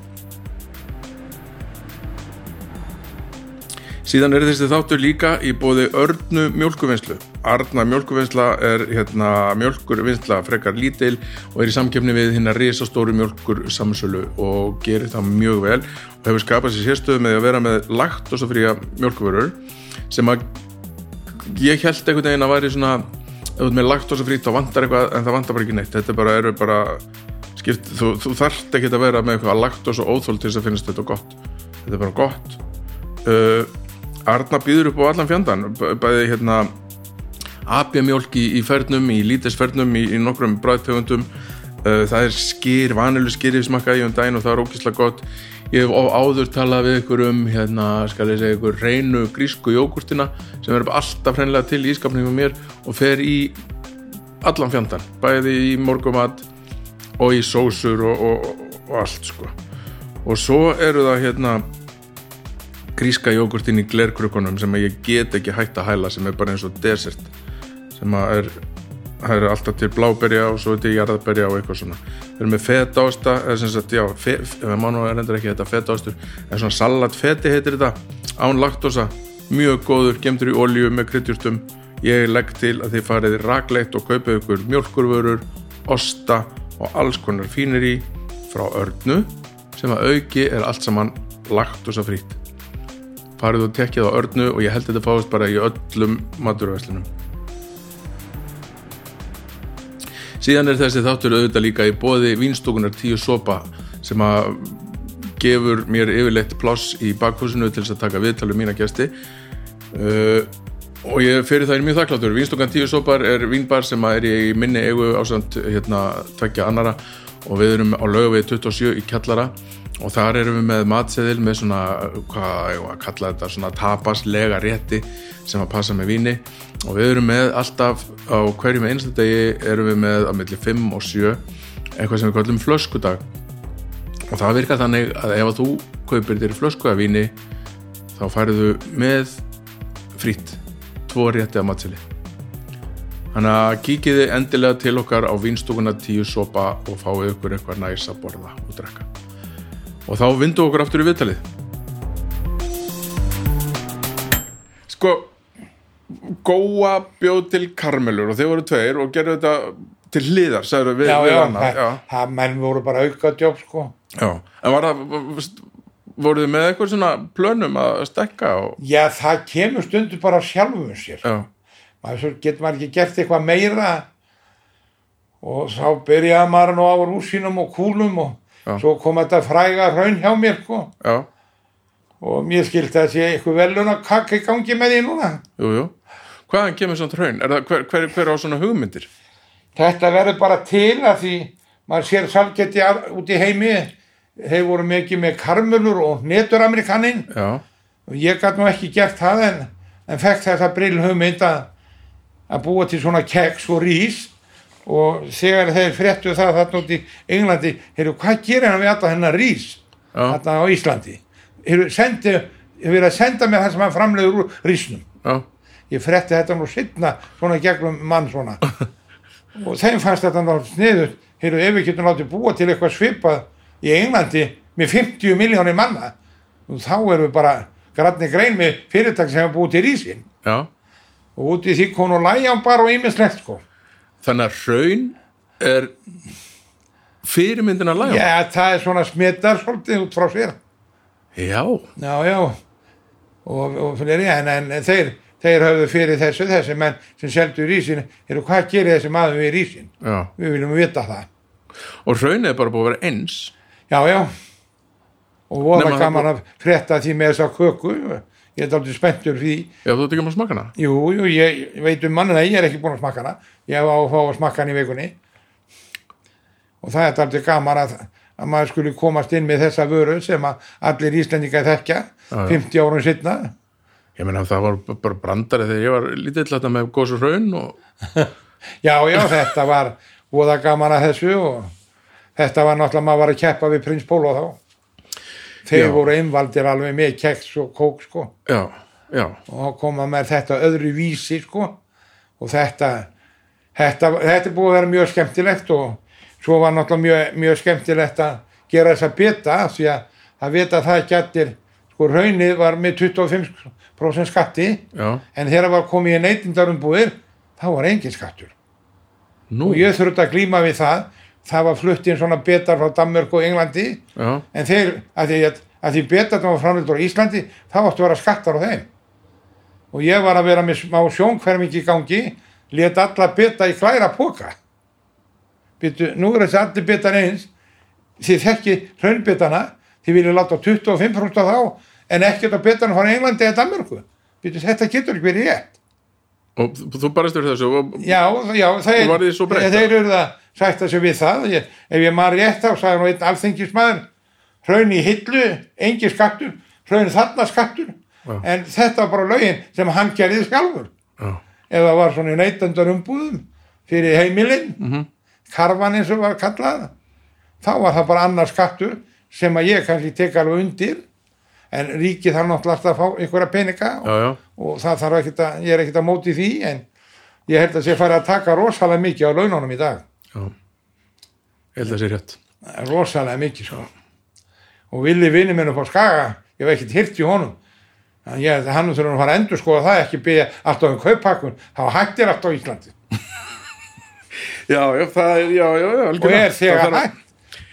Síðan er þessi þáttur líka í bóði örnu mjölkuvinnslu. Arna mjölkuvinnsla er hérna, mjölkurvinnsla frekar lítil og er í samkefni við hérna risastóru mjölkur samsölu og gerir það mjög vel og hefur skapað sér sérstöðu með að vera með laktosafría mjölkuvörur sem að ég held einhvern veginn að væri svona ef þú ert með laktosafrít þá vantar eitthvað en það vantar bara ekki neitt. Þetta bara eru bara skipt, þú, þú þarft ekki að vera með eitthvað laktos og óþól til þess að finnast þetta gott. Þetta er bara gott. Uh, Arna býður upp á allan fjandan bæði hérna apjamjólk í, í fernum, í lítisfernum í, í nokkrum bræðtegundum uh, það er skýr, vanilu skýr í um daginn og það er ógíslega gott ég hef áður talað við ykkur um hérna, skal ég segja ykkur reynu grísku jógurtina sem er alltaf hreinlega til í ískapningum mér og fer í allan fjandan, bæði í morgumat og í sósur og, og, og allt sko. Og svo eru það hérna gríska jógurtinn í glerkrukunum sem ég get ekki hægt að hæla sem er bara eins og desert sem að er það er alltaf til bláberja og svo til jarðberja og eitthvað svona við erum með fetaásta eða sem sagt, já, fe, mánu er endur ekki þetta fetaástur en svona salatfeti heitir þetta án laktosa, mjög góður gemtur í ólíu með kryddjúrstum ég legg til að þið farið ragleitt og kaupið ykkur mjölkurvörur osta og alls konar fínir í frá örnu sem að auki er allt saman laktosafrít farið og tekkið á örnu og ég held þetta fáist bara í öllum maturvæslunum síðan er þessi þáttur auðvitað líka í bóði vínstúkunar tíu sopa sem að gefur mér yfirleitt pláss í bakhúsinu til þess að taka viðtalið mína gæsti uh, og ég fyrir það er mjög þakkláttur vínstúkan tíu sopar er vínbar sem er í minni eigu ásand hérna tveggja annara og við erum á lögavegi 27 í Kjallara. Og þar erum við með matseðil með svona, hvað ég var að kalla þetta svona tapaslega rétti sem að passa með víni og við erum með alltaf á hverjum einstu degi erum við með á milli 5 og 7 eitthvað sem við kallum flöskudag og það virkar þannig að ef að þú kaupir þér flösku af víni þá færðu með frýtt tvo rétti af matseðli Þannig að kíkiði endilega til okkar á vinstúkuna tíu sopa og fáið ykkur eitthvað næs að borða og drekka. Og þá vindu okkur aftur í viðtalið. Sko, Góa bjóð til Karmelur og þeir voru tveir og gerðu þetta til hliðar, sagður við, já, við já, hana. það, það menn voru bara auka djóp sko. Já, en var það, voruð þið með eitthvað svona plönum að stekka og... já það kemur stundu bara sjálfum sér. Já, maður svo getur maður ekki gert eitthvað meira og þá byrjaði maður nú á rúsinum og kúlum og Já. svo kom þetta fræga raun hjá mér sko. Já, og mér skildi að sé eitthvað velun að kakka í gangi með því núna. Jú, jú. Hvaðan kemur svona það, hver, hver, hver á svona hugmyndir? þetta verður bara til að því maður sér salgeti út í heimi. Þeir voru mikið með karmulur og neturamerikanin Já, og ég gæti nú ekki gert það en, en fekk þetta brill hugmynd að, að búa til svona keks og rís. Og þegar þeir fréttu það þarna út í Englandi heyrðu, hvað gerir hann við alltaf hennar rís? Þarna á Íslandi hefur verið að senda mér það sem hann framleiður úr rísnum já, ég frétti þetta nú sittna svona gegnum mann svona. Og þeim fannst þetta náttúrulega sniður heyrðu, ef við getum látið búa til eitthvað svipað í Englandi með 50 miljónir manna og þá erum við bara granni grein með fyrirtæk sem hefur búið til rísin já. og út í því konu lægjan bara og ímislegt sko. Þannig að hraun er fyrirmyndin að lægja. já, það er svona smittar svolítið út frá sér Já, já, já og, og fleiri, en, en þeir þeir höfðu fyrir þessu, þessi menn sem seldu rísin, eru hvað gerir þessi maður við rísin, já. við viljum vita það Og hraun er bara búið að vera eins. Já, já. Og voða gaman að frétta því með þessa köku. Ég er aldrei spenntur því. Já, þú ert ekki að smakka hana? Jú, jú, ég veit um mannina, ég er ekki búin að smakka hana. Ég hef á að fá að smakka hana í vikunni. Og það er aldrei gaman að, að maður skuli komast inn með þessa vöru sem að allir íslendinga þekkja já. 50 árum setna. Ég meina það var bara brandari þegar ég var lítill þetta með góðs og hraun og Já, já, þetta var voða gaman að þessu og þetta var náttúrulega maður var að keppa við prins Pólo þá þeir Já. voru einvaldir alveg með keks og kók sko já, já, og koma með þetta öðru vísi sko og þetta þetta, þetta er búið að vera mjög skemmtilegt og svo var náttúrulega mjög, mjög skemmtilegt að gera þessa bita því að það vita að það gættir sko raunið var með 25% skatti já. en þegar var komið í neytindarumbúðir þá var engin skattur. Nú, og ég þurfti að glíma við það. Það var flutt inn svona betar frá Danmörk og Englandi. Já, en þeir, að því, því betarnir var framleitur á Íslandi þá áttu að vera skattar á þeim. Og ég var að vera með smá sjónkvermingi í gangi let alla beta í klæra póka Býtu, nú er þessi allir betar eins. Þið þekki hraunbetana þið viljið láta 25% á þá en ekkert á betarnir frá Englandi eða Danmörku. Býtu, þetta getur ekki verið rétt. Og þú þú barist fyrir þessu og, Já, já, þeir, þeir eru það sætta sig við það. Ég, ef ég maður rétt þá sagði nú einn alþingismæður hraun í hillu, engi skattur hraun þarna skattur. Já. en þetta var bara lögin sem hann gerði sjálfur. Já, eða var svona í neytendar umbúðum fyrir heimilinn Mhm. Karvan eins og var kallað þá var það bara annar skattur sem að ég kannski tek alveg undir en ríkið þarf náttúrulega alltaf að fá einhverja peninga og já, já, og það þarf ekkert að, ég er ekkert að móti því en ég held að sé farið að taka rosalega mikið á laununum í dag. Já. Ég held að sé rétt. Rosalega mikið sko. Og villi vinni minn upp á skaga ég hef ekkert hirt í honum. En ég, hann þurfum að fara að endur skoða það ekki byggja alltaf um kaupakkun þá hættir alltaf Íslandi já, já, það er, já, já, já og er þegar hætt?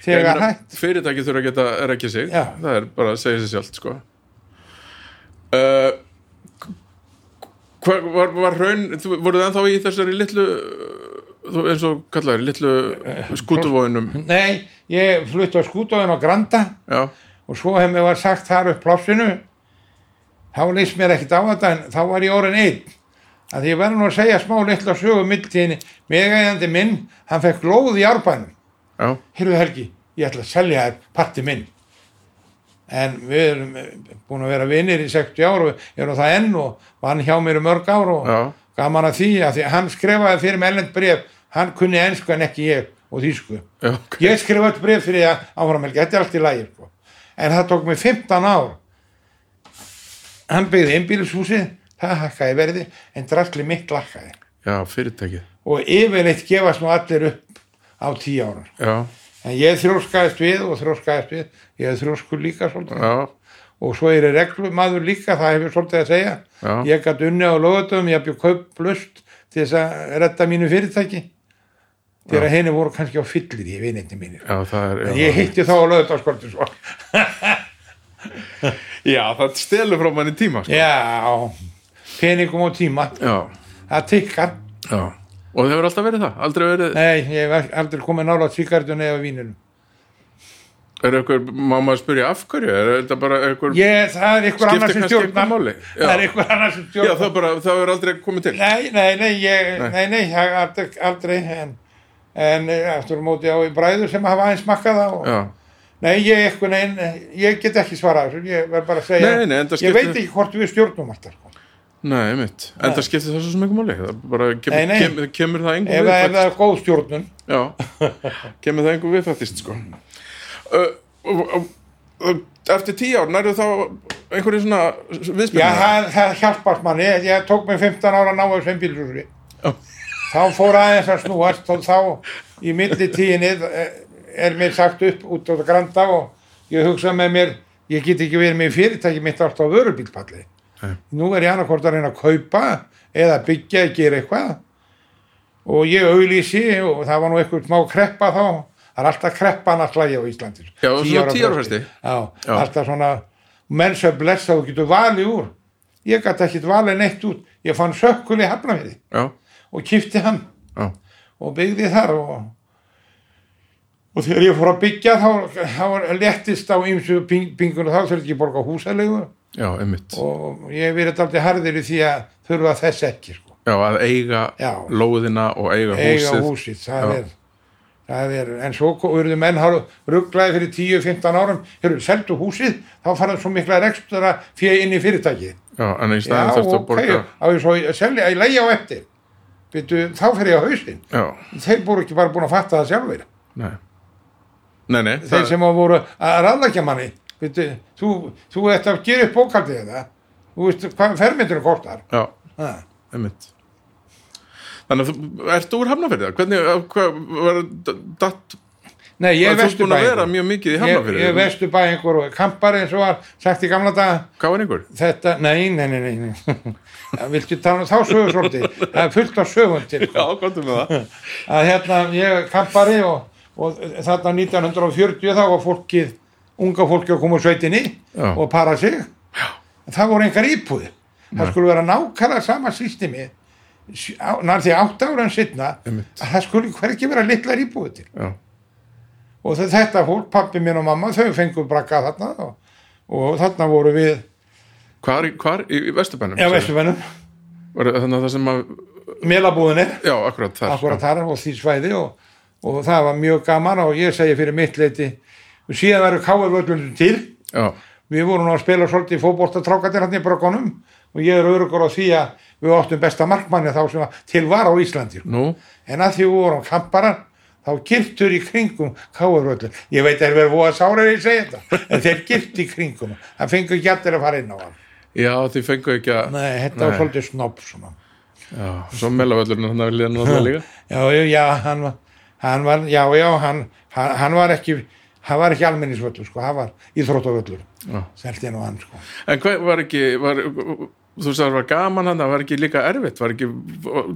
Þegar hætt? fyrirtæki þurfa að geta rekja sig. Já. það er bara að segja sér sjálft sko. Uh, hvað var, var raun þú, voruð ennþá í þessari litlu þú, eins og kallaður, litlu skútuvóinum nei, ég flutti á skútóðin á Granda. Já, og svo hef mér var sagt þar upp plássinu. Þá leist mér ekkert á þetta en þá var ég orðin einn að ég verður nú að segja smá litla sögu mildtíðinni meðgæðandi minn, hann fekk glóð í árbænum. Já, Heyrðu Helgi, ég ætla að selja þér parti minn. En við erum eh, búin að vera vinnir í 60 ár og erum það enn og vann hjá mér í mörg ár og já, gaman að því að því hann skrifaði fyrir með ellend bref hann kunni ennsku en ekki ég og þýsku. Já, ok. ég skrifaði bref fyrir að áframhelgi, þetta er allt í lagi sko. en það tók mig 15 ár. Hann byggði einbýlishúsið það hakkaði verði en drastli mitt lakkaði já, fyrirtækið. Og yfirleitt gefast nú allir upp á 10 ára já, en ég þrjóskaðist við og þrjóskaðist við. Ég þrjóskur líka svolítið. Já, og svo er ég reglumadur líka það hefur svolítið að segja. Já. ég gæti unni á lögutum, ég bjöð kauplust til þess að redda mínu fyrirtæki. Þegar henni voru kannski á fyllir í vinindi mínir. Er en ég hitti þá á lögutaskorti svo já, það stelur frá manni tíma sko. já, peningum og tíma. Já, það tikkar já. Og það hefur alltaf verið það, aldrei verið nei, ég hef aldrei komið nála tvíkardun eða vínunum. Er eitthvað, má maður spyrja af hverju? Er þetta bara eitthvað ég, það er ykkur Skiptir annar sem stjórnar. Já. það er ykkur annar sem já, stjórnar. það bara, það hefur aldrei komið til. Nei, nei, nei, ég, Nei. nei, nei, aldrei, aldrei en, en eh, aftur móti á í bræður sem hafa aðeins smakkað það og, já, nei, ég eitthvað, nei, ég get ekki svarað ég verð bara að segja, Nei, nei, ég veit ekki hvort við stjórnum alltaf, sko. Nei, mitt en það skiptir svo sem ekki máli. Það bara kemur, Nei, nei. kemur, kemur það engum ef það við er góð stjórnun, já, kemur það engum við fattist sko uh, og, og, eftir tíu ár nærðu þá einhverju svona já, viðspilna það, það hjálpast manni, ég, ég tók mig 15 ára að ná þessu einbílsúsri, Já. þá fór aðeins að snúast og þá í milli tíinni er mér sagt upp út á granda og ég hugsa með mér, ég get ekki verið með fyrirtæki mitt alltaf á vörubílpalli Nei. nú er ég annarkvort að reyna að kaupa eða byggja eða gera eitthvað. Og ég auglýsi og það var nú eitthvað smá kreppa þá. Það er alltaf kreppan að slægja á Íslandi Já, svona Já. alltaf svona menn sem blessa og getur valið úr. Ég gæti ekkit valið neitt út. Ég fann sökkul í hafnafyrir já, og kifti hann já, og byggði þar og, og þegar ég fór að byggja þá, þá lettist á ýmsu pingunum þá þurfti ég borga húsalegu já, einmitt. Og ég hef verið aldrei harðir í því að þurfa þess ekki sko. já, að eiga Já. lóðina og eiga húsið eiga húsið, það Já. er, það er en svo urðu menn rugglaði fyrir 10-15 árum. Hérru, seldu húsið, þá farað svo mikla rekstura fyrir inn í fyrirtæki. Já, en í já, staðin þurftu að borga á ég svo að selja, að leia á eftir. Byrju, þá fer ég á hausinn. Já, þeir búru ekki bara búin að fatta það sjálfur nei, nei, nei, þeir sem að voru að ráðlækja manni Veitu, þú, þú ert að gera upp bókaldið þetta. Þú veist hvað fermyndurinn kostar. Já, ha. einmitt. Þannig að þú ert úr Hafnafjörði hvernig, hvað var datt, Nei, ég er í ég, ég er Hafnafjörði vesturbæðingur og kampari eins og var sagt í gamla daga. Hvað var einhver? þetta, nei, nei, nei, nei, viltu tala um þá sögur svolítið það er fullt af sögum til. Já, komdu með það. Að hérna ég er kampari og, og þarna 1940 þá var fólkið unga fólki að koma úr sveitinni Já. og para sig. Það voru engar íbúði það skulle vera nákvæmlega sama systemi nær því átt ára en sittna að það skulle hverki vera litlar íbúði til. Já, og þe- þetta fólk, pappi minn og mamma þau fengu brakka þarna og, og þarna voru við hvar, hvar í, í Vesturbænum? já, Var þannig að það sem að melabúðinni já, og því svæði og, og það var mjög gaman og ég segi fyrir mitt leiti síðan verður káarvöldunum til. Já, við vorum nú að spila svolítið fótboltatrákatir hann í brökkunum og ég er örugur á því að við áttum besta markmanni þá sem til var á Íslandi. Nú, en að því við vorum kamparar þá girtur í kringum káarvöldun ég veit að þeir verður voða sára að ég segi þetta en þeir girt í kringum það fengur allir að fara inn á hann. Já, þið fengu ekki að nei, þetta var svolítið svona. Já, svo melavöllurinn hann líka. Já, já, hann var, hann var já, hann, hann var ekki hann var ekki almennisvöllur, sko, hann var íþróttavöllur, Já. selti hann og hann, sko En hvað var ekki, var, þú sagði að var gaman hann, það var ekki líka erfitt, var ekki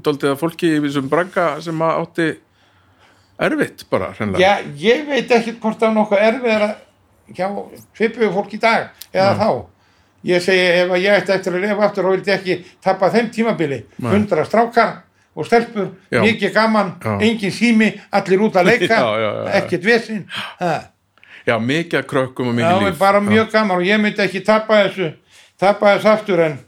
doldið að fólki í þessum bragga sem að átti erfitt bara, hreinlega? Já, ég veit ekki hvort það er nokkuð erfið að svipuðu fólk í dag eða þá. Ég segi ef ég ætti eftir að lifa aftur og vildi ekki tappa þeim tímabili. Nei. Hundra strákar og stelpur, mikið gaman, Já. engin sími, allir út að leika, Já, já, ekkert vesinn. Ha. Já, mikið að krökkum og Já, mikið líf. en bara mjög gaman og ég myndi ekki tappa þessu, tappa þessu aftur en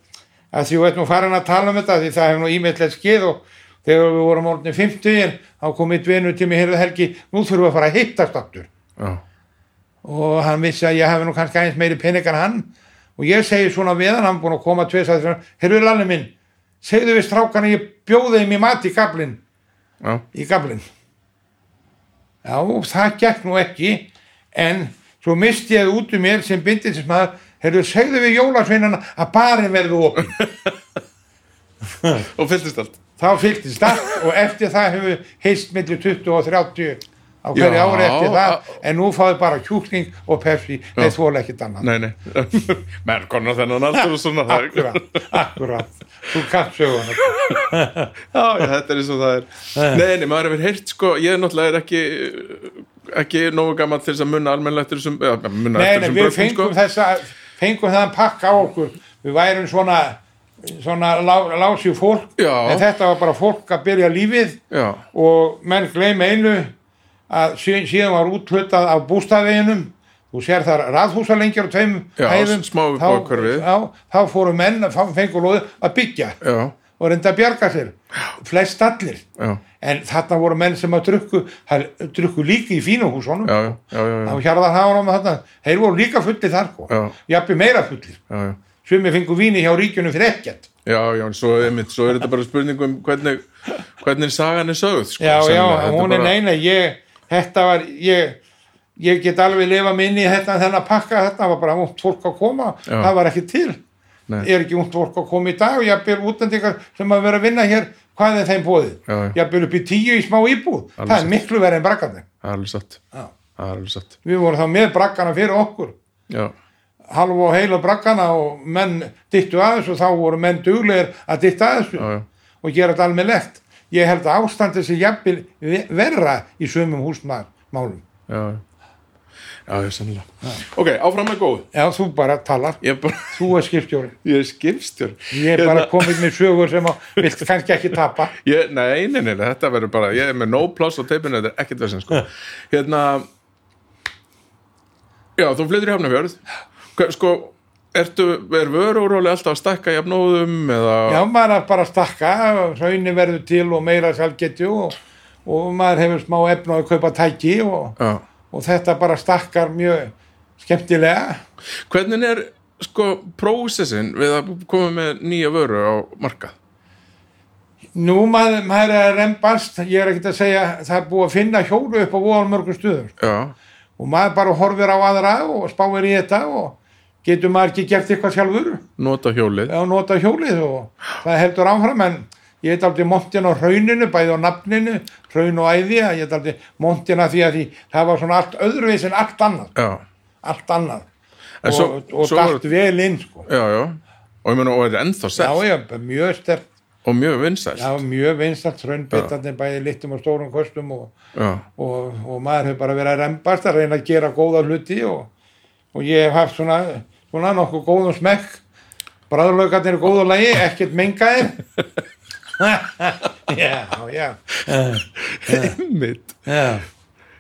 að því þú veit nú farin að tala um þetta því það hefur nú ímyndlega skeið og þegar við vorum orðinni 50 þá kom mitt vinu til mig hérðu helgi, nú þurfum við að fara að hittast aftur. Já, og hann vissi að ég hefði nú kannski aðeins meiri pening en hann. Og ég segi svona við hann, hann búin að koma tveis að þessum, heyrðu lalli minn segðu við strákana ég bjóði þeim í mat í gablin já, í gablin já, það gekk nú ekki en svo misti ég það út um mér sem bindindismæður, heyrðu segðu við jólasveinana að barinn verðu opin og fylltist allt. þá fylgtist allt og eftir það hefur heist millir 20 og 30 á hverju ári eftir það en nú fáðu bara kjúkling og pepsi. Þeir þóla nei, menn konar þennan aldur og svona akkurat, akkurat. Þú kannt söguna. Já, já, þetta er eins og það er. Nei, nei, maður hefur heyrt, sko, ég er náttúrulega ekki, ekki nógu gammal til þess að munna almennilega eftir þessum, þessum við fengum sko. þessa fengum þaðan pakka á okkur. Við værum svona svona lá, lási fólk Já. en þetta var bara fólk að byrja lífið. Já, og menn gleym einu að sí- síðan var úthlutað af bústaðveginum. Þú sér þar raðhúsalengjar og tveim Já, hæðum. þá, já, þá fóru menn að fengu lóðu að byggja. Já, og reynda að bjarga sér. Flest allir. Já, en þarna voru menn sem að drukku drukku líka í fínuhúsunum þá já, hjarðar hafa á þarna þeir voru líka fullir þar sko. Jafnir meira fullir. Já, já. sumi fengu víni hjá ríkjunum fyrir ekkert. Já, já, en svo, einmitt, svo er þetta bara spurning um hvernig, hvernig sagan er sögð sko, já, já, hún er bara- neina ég, þetta var ég, ég get alveg lifa minni þetta þennan pakka, þetta var bara út fólk að koma. Já. það var ekki til Nei. er ekki út fólk að koma í dag og jafnvel útendingar sem að vera að vinna hér hvað er þeim bóðið? Já. Jafnvel upp í tíu í smá íbúð. Það satt. er miklu verið en brakkarnir Það alveg satt, það alveg satt. Við vorum þá með brakkana fyrir okkur. Já, halv og heila brakkana og menn dittu að þessu og þá voru menn duglegir að ditta að þessu já, og gera þetta almennlegt ég held að ástandi sé jafnvel ve- verra í sumum húsmálum já sennilega. Ok, áfram með góð já þú bara talar, Ég bara, þú er skipstjóri. Ég er skipstjör ég er bara komið með sögur sem að vilt kannski ekki tapa. Ég, nei, nei, nei, þetta verður bara Ég er með no pláss á teipinu, þetta er ekkert vesinn sko. Hérna Já, þú flyttur í Hafnafjörð Sko, ertu, er vöruúróli alltaf að stækka jafnóðum eða já maður er bara að stakka hraunni verður til og meira sjálfgetju og, og maður hefur smá efn á að kaupa tæki og, Já. Og þetta bara stakkar mjög skemmtilega. Hvernig er sko prósessin við að koma með nýja vöru á markað? nú maður, maður er að rembast ég er ekkert að segja það er búið að finna hjólu upp á voðan mörgum stuðum Já, og maður bara horfir á aðra og spáir í þetta og getur maður ekki gert eitthvað sjálfur? Nota hjólið. Og nota hjólið og það heldur áfram en ég heit aldrei montin á rauninu bæði á nafninu, raun og æði ég heit aldrei montin að því að því það var svona allt öðruvis en allt annað. Já, allt annað. En og, svo- og svo dætt vel inn sko. já, já. Og ég meina, og er ennþá já, mjög sterk og mjög já, mjög vinstalt raunbetandi bæði litum og stórum kostum og, og, og maður hefur bara verið að rembast að reyna að gera góða hluti og, og ég hef haft svona, svona nokkuð góðum smekk. Bræðurlaugarnir er góðu lagi, ekkert mengaðir já, já. Mitt já,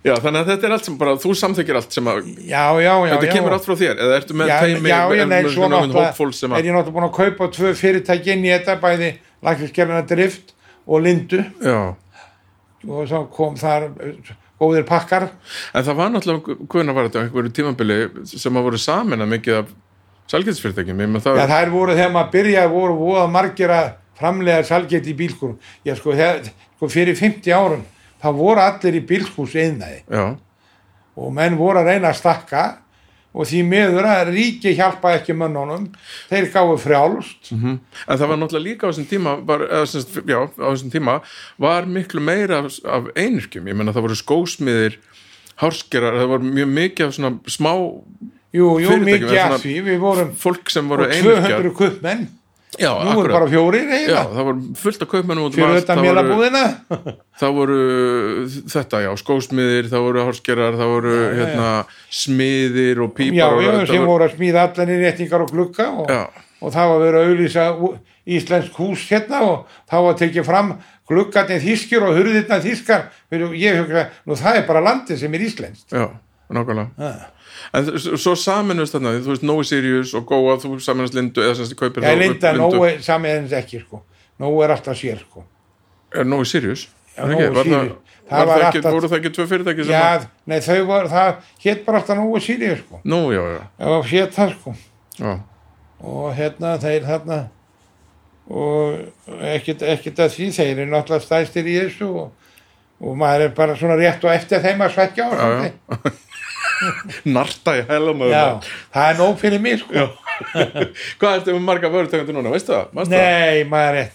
já, þannig að þetta er allt sem bara, þú samþykir allt sem að já, já, já þetta já. kemur allt frá þér, eða ertu með teimi já, já, nei, svo náttúrulega er ég náttúrulega búin að kaupa tvö fyrirtæki inn í þetta bæði lakriskerfina drift og lindu. Já, og svo kom þar uh, góðir pakkar. En það var náttúrulega hvernig var þetta, einhverju tímabili sem að voru samin að mikið af með það Já, þær voru þegar maður byrjaði voru voða margir að framlega salgeti í bílskúrum. Já, sko, þegar, sko, fyrir 50 árum, þá voru allir í bílskúrs einnaði og menn voru að reyna að stakka og því miður að ríki hjálpa ekki mönnunum, þeir gáðu frjálst. mhm. en það var náttúrulega líka á þessum tíma var, eða, sem, sagt, já, á þessum tíma var miklu meira af, af einirkjum ég menna það voru skósmiðir hárskerar, það var mjög mikið af svona smá Jú, jú, Fyrirtæki, mikið svona- því, við vorum fólk sem voru og einirkjar 200 kuppmenn, já, nú er akkurat, bara fjórir já, eiginlega, það voru fullt af kaupmennum um fyrir þetta mélabúðina. það voru þetta, já, skósmiðir það voru hárskerar, það voru hérna, smiðir og pípar Já, og já, sem var- voru að smíða allan í réttingar og glugga og, Já. og það var að auðlýsa ú- íslensk hús hérna og það var tekið fram gluggarnir þýskir og hurðirna Fyrir- ég hugsa, nú það er bara landið sem er íslenskt. Já, nákvæmlega En svo saminust þarna, þú veist Nói Sirius og Góa, þú saminast Lindu eða sem kaupir þá linda, nógu samiðins ekki sko nógu er alltaf sér sko Er Nói Sirius? Já? Nói Var það, Sirius. var Það var það alltaf- voru það ekki tvö fyrirtæki sem Já, nei þau var, það hétt bara alltaf nógu sýrið sko Nú, já, já, Já, hétt það sko já, og hérna þeir þarna og ekkert, að því þeir eru náttúrulega stæstir í þessu og, og maður er bara svona rétt og eftir þeim að svekkja á já. Narta í hælum það er nóg fyrir mig sko. Hvað ertu með marga vörutökundur núna, veistu það? Manstu það? Nei, maður er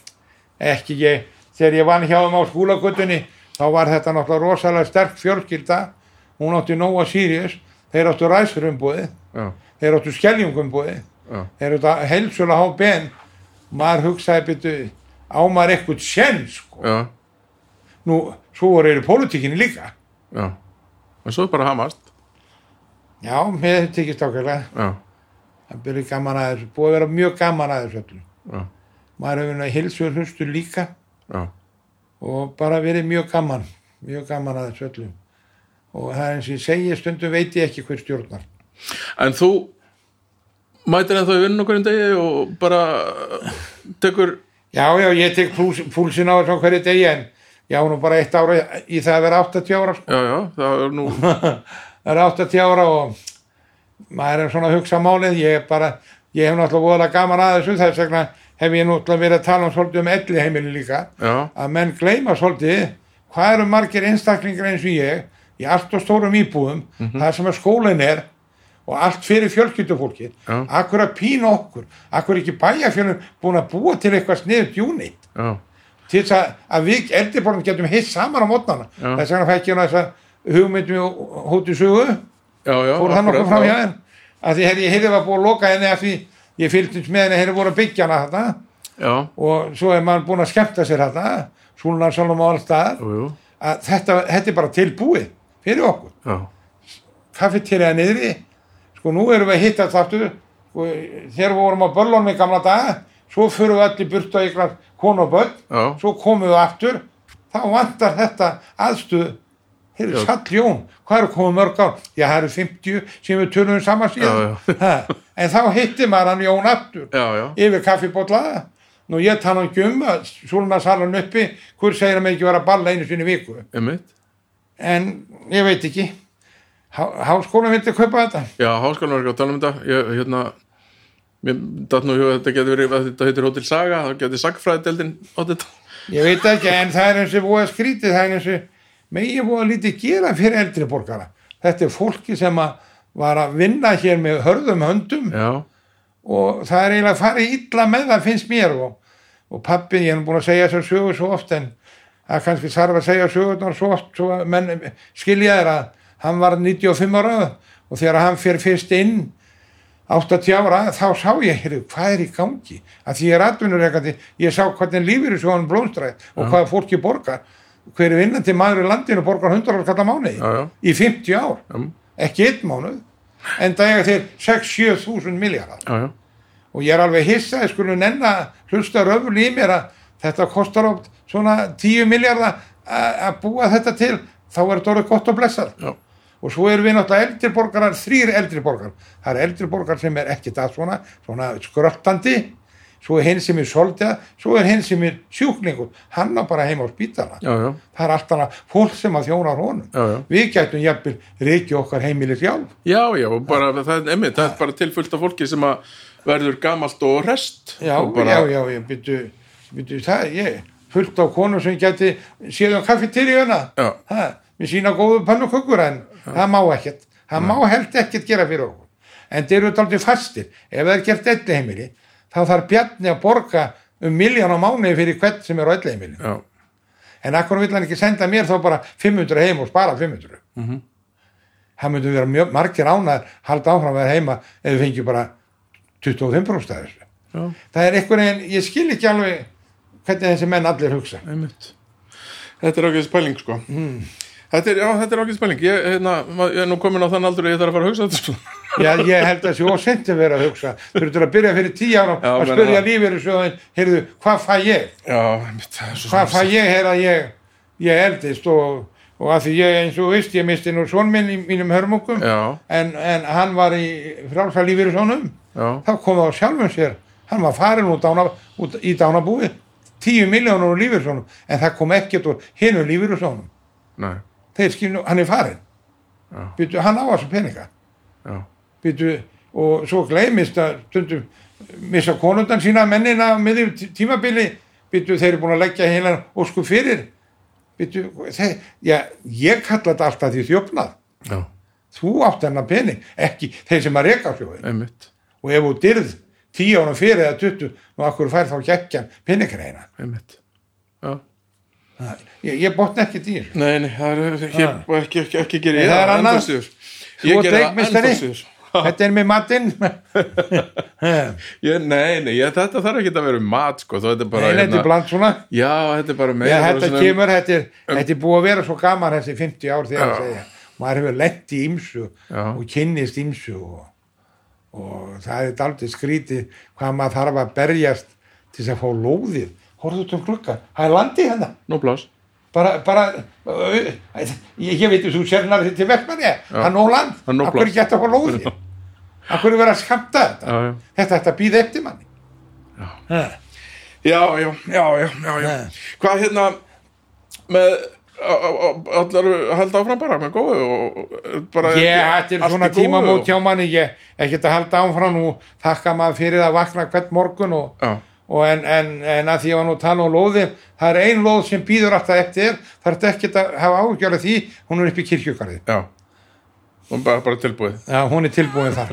ekki ég. Þegar ég vann hjá þeim á skúlagötunni þá var þetta náttúrulega rosalega sterk fjölskylda. Hún átti Nóa Sirius, þeir áttu ræsurumbúið, Já, þeir áttu skelljungumbúið, já, þeir áttu heilsulega há ben. Maður hugsaði byrju á maður eitthvað senn sko. já, Nú, svo voru þeir í pólitíkinni líka. já En svo bara hamast Já, mér tekist ákveðlega. Það byrju gaman að þessu, búið að vera mjög gaman að þessu öllu. já, Maður hefur heilsu hlustu líka. já og bara verið mjög gaman mjög gaman að þessu öllum og það er eins og ég segi stundum veit ég ekki hver stjórnar En þú mætir ennþá í vinn okkur en degi og bara tekur já já ég tek púls, púlsin á þessu hverju degi en já nú bara eitt ára í það að vera 80 ára sko. Já, já, það er nú það er 80 ára og maður er svona að hugsa málið. Ég er bara, ég hef náttúrulega voðalega gaman að þessu þess vegna hef ég náttúrulega verið að tala um svolítið um elli heimili líka. Já, að menn gleyma svolítið hvað eru margir einstaklingar eins og ég í allt og stórum íbúðum það sem að skólinn er og allt fyrir fjölskyldufólki Já. akkur að pína okkur? Akkur ekki bæjarfjölum búin að búa til eitthvað sniðut unit? Já, til þess að, að við eldriborðum getum hitt saman á mótnana þess vegna fæk ég nú þess að hugmyndum og hóttu sögu. Já, já fór það nokkuð fram já. hjá þér? Að því hefði ég hefði var búin að loka henni að því ég fylgdist með henni hefði voru að byggja hana þarna. Og svo er maður búin að skemmta sér þarna Súlunarsalum og jú, að þetta, þetta er bara tilbúið fyrir okkur. Já, kaffeterja niðri. Sko nú erum við að hitta þáttu þegar við vorum á börlunum í gamla daga svo fyrir við allir burt á ykkur konu og börn. Já, svo komum við aftur. Þá vantar þetta aðstuð Heyrðu, Já. Sall Jón, hvað eru komið mörg ár? Já, það eru 50 sem við tölum saman síðan. En þá hitti maður hann Jón aftur já, já, yfir kaffibotlaða. Nú ég tala ekki um að súluna salan uppi, hver segir mig ekki vera að balla einu sinni viku. einmitt En ég veit ekki. Há, háskóla vildi kaupa þetta. Já, háskólan var ekki að tala um þetta ég, hérna mér datt nú að þetta getur verið að þetta heitir Hotel Saga, það getur sagfræðdeldin á Ég veit ekki, en það er eins og búið að skrítið, það er eins og megi búið að lítið gera fyrir eldri borgara. þetta er fólki sem að var að vinna hér með hörðum höndum. Já, og það er eiginlega að fara illa með það finnst mér og, og pappi, ég er búin að segja þessar sögur svo oft en það kannski þarf að segja sögurnar svo oft svo menn skilja þér að hann var 95 ára og þegar hann fyrir fyrst inn 80 ára þá sá ég heyrðu, hvað er í gangi? Að því ég er atvinnureikandi ég sá hvernig lífur þessu hann blómstræð og hvað fólki borgar hver er vinnandi maður í landinu borgar 100 ára kallar mánuði? Já, já. í 50 ár? Já, ekki einn mánuð. En það eiga þeir 6-7 þúsund miljardar og ég er alveg hissa, ég skulle nenn að hlusta röful í mér að þetta kostar oft svona 10 miljardar að búa þetta til. Þá er þetta orðið gott og blessað. Já. og svo erum við náttúrulega eldri borgarar þrýr eldri borgar, það er eldri borgar sem er ekkert að svona, svona skröttandi svo er hinn sem er soldið svo er hinn sem er sjúklingur. Hann á bara heima á spítala. Já, já, það er alltaf fólk sem að þjónar honum. Já, við gætum jafnvel reykja okkar heimili sjálf. Já, já, bara, það, er, einmitt, það er bara tilfullt af fólki sem að verður gamalt og rest. Já, og bara, já, já, ég byrju, byrju það, ég, fullt á konu sem geti kaffeteríuna, Já. það, við sína góðu pannukökur en það má ekkert, það má held ekkert gera fyrir okkur. En þeir eru daldið fastir, ef það er gert elli heimili, þá þarf Bjarni að borga um miljón á mánuði fyrir hvern sem er á já, En akkur vill hann ekki senda mér þá bara 500 heim og spara 500. Mhm. Það myndi vera mjög, margir ánæður halda áfram að vera heima ef við fengjum bara 25% af þessu. Það er einhvern veginn, ég skil ekki alveg hvernig þessi menn allir hugsa. Einmitt. Þetta er ágæðis pæling sko. Hmm. þetta er, er ágæðis pæling. Ég, hérna, ég er nú komin á þann aldur að ég þarf að fara að hugsa þetta sko já, ég held að þessi ósent að vera að hugsa. Þurftur að byrja fyrir tíu ára að spyrja það. lífið sjóðin, heyrðu, hvað fæ ég? Já, það hvað fæ ég hér að ég ég eldist og, og að því ég eins og þú veist, ég misti nú svon minn í mínum hörmungum en, en hann var í frálsa lífið svonum þá kom það á sjálfum sér. Hann var farin út, dána, út í dánabúi 10 miljónur úr lífið svonum en það kom ekkert úr hinu lífið svonum þeir skilju, hann er farin. Býtu, hann á þessu peninga. Já, Býtu, og svo gleymist að stundum missa konundan sína mennina með því tímabili. Býtu, þeir eru búin að leggja heilan ósku fyrir. Býtu, þeir, já, ég kalla þetta alltaf því þjófnað. Já, þú átt hennar pening, ekki þeir sem að sjóðin einmitt. Og ef þú dyrð 10 ára fyrir eða 20 og akkur fær þá geggjan peningreina? Einmitt, já. Ég, ég botna ekki því Nei, nei, það er ekki, ekki, ekki, ekki gera Nei, það er annað. síður. Þú Ég ert það þetta er með matinn. Nei, nei, ég, þetta þarf ekki að vera um mat, sko, þó þetta er bara, Nei, þetta er bland svona. Já, þetta er bara Já, meira bara þetta svona- kemur, þetta er, þetta er búið að vera svo gaman þessi 50 ár þegar Já. að segja. Maður hefur lent í ýmsu Já. og kynnist ýmsu og, og það er aldrei skrítið hvað maður þarf að berjast til þess að fá lóðið. Horfðu út um glugga, það er landi hérna. Nú blás, bara, bara ég, ég veit þú sérnar þetta til Vestmanni það er nóg land, Það er ekki hægt að fá lóðið akkur er verið að skamta þetta? Já, já. Þetta ætti að býða eftir manni. Já. Já, já, já, já, já. Hvað hérna með allar halda áfram bara með góðu og og bara Ég, þetta er allt svona í góðu og- hjá manni, ég ekkert að halda áfram og þakka maður fyrir að vakna hvert morgun og, Já, og en, en, en að því að var nú að tala um lóðir, það er ein lóð sem býður alltaf eftir, það er ekkert að hafa ágjörlega því, hún er upp í kirkjugarði. já og bara, bara tilbúið Já, hún er tilbúin þar.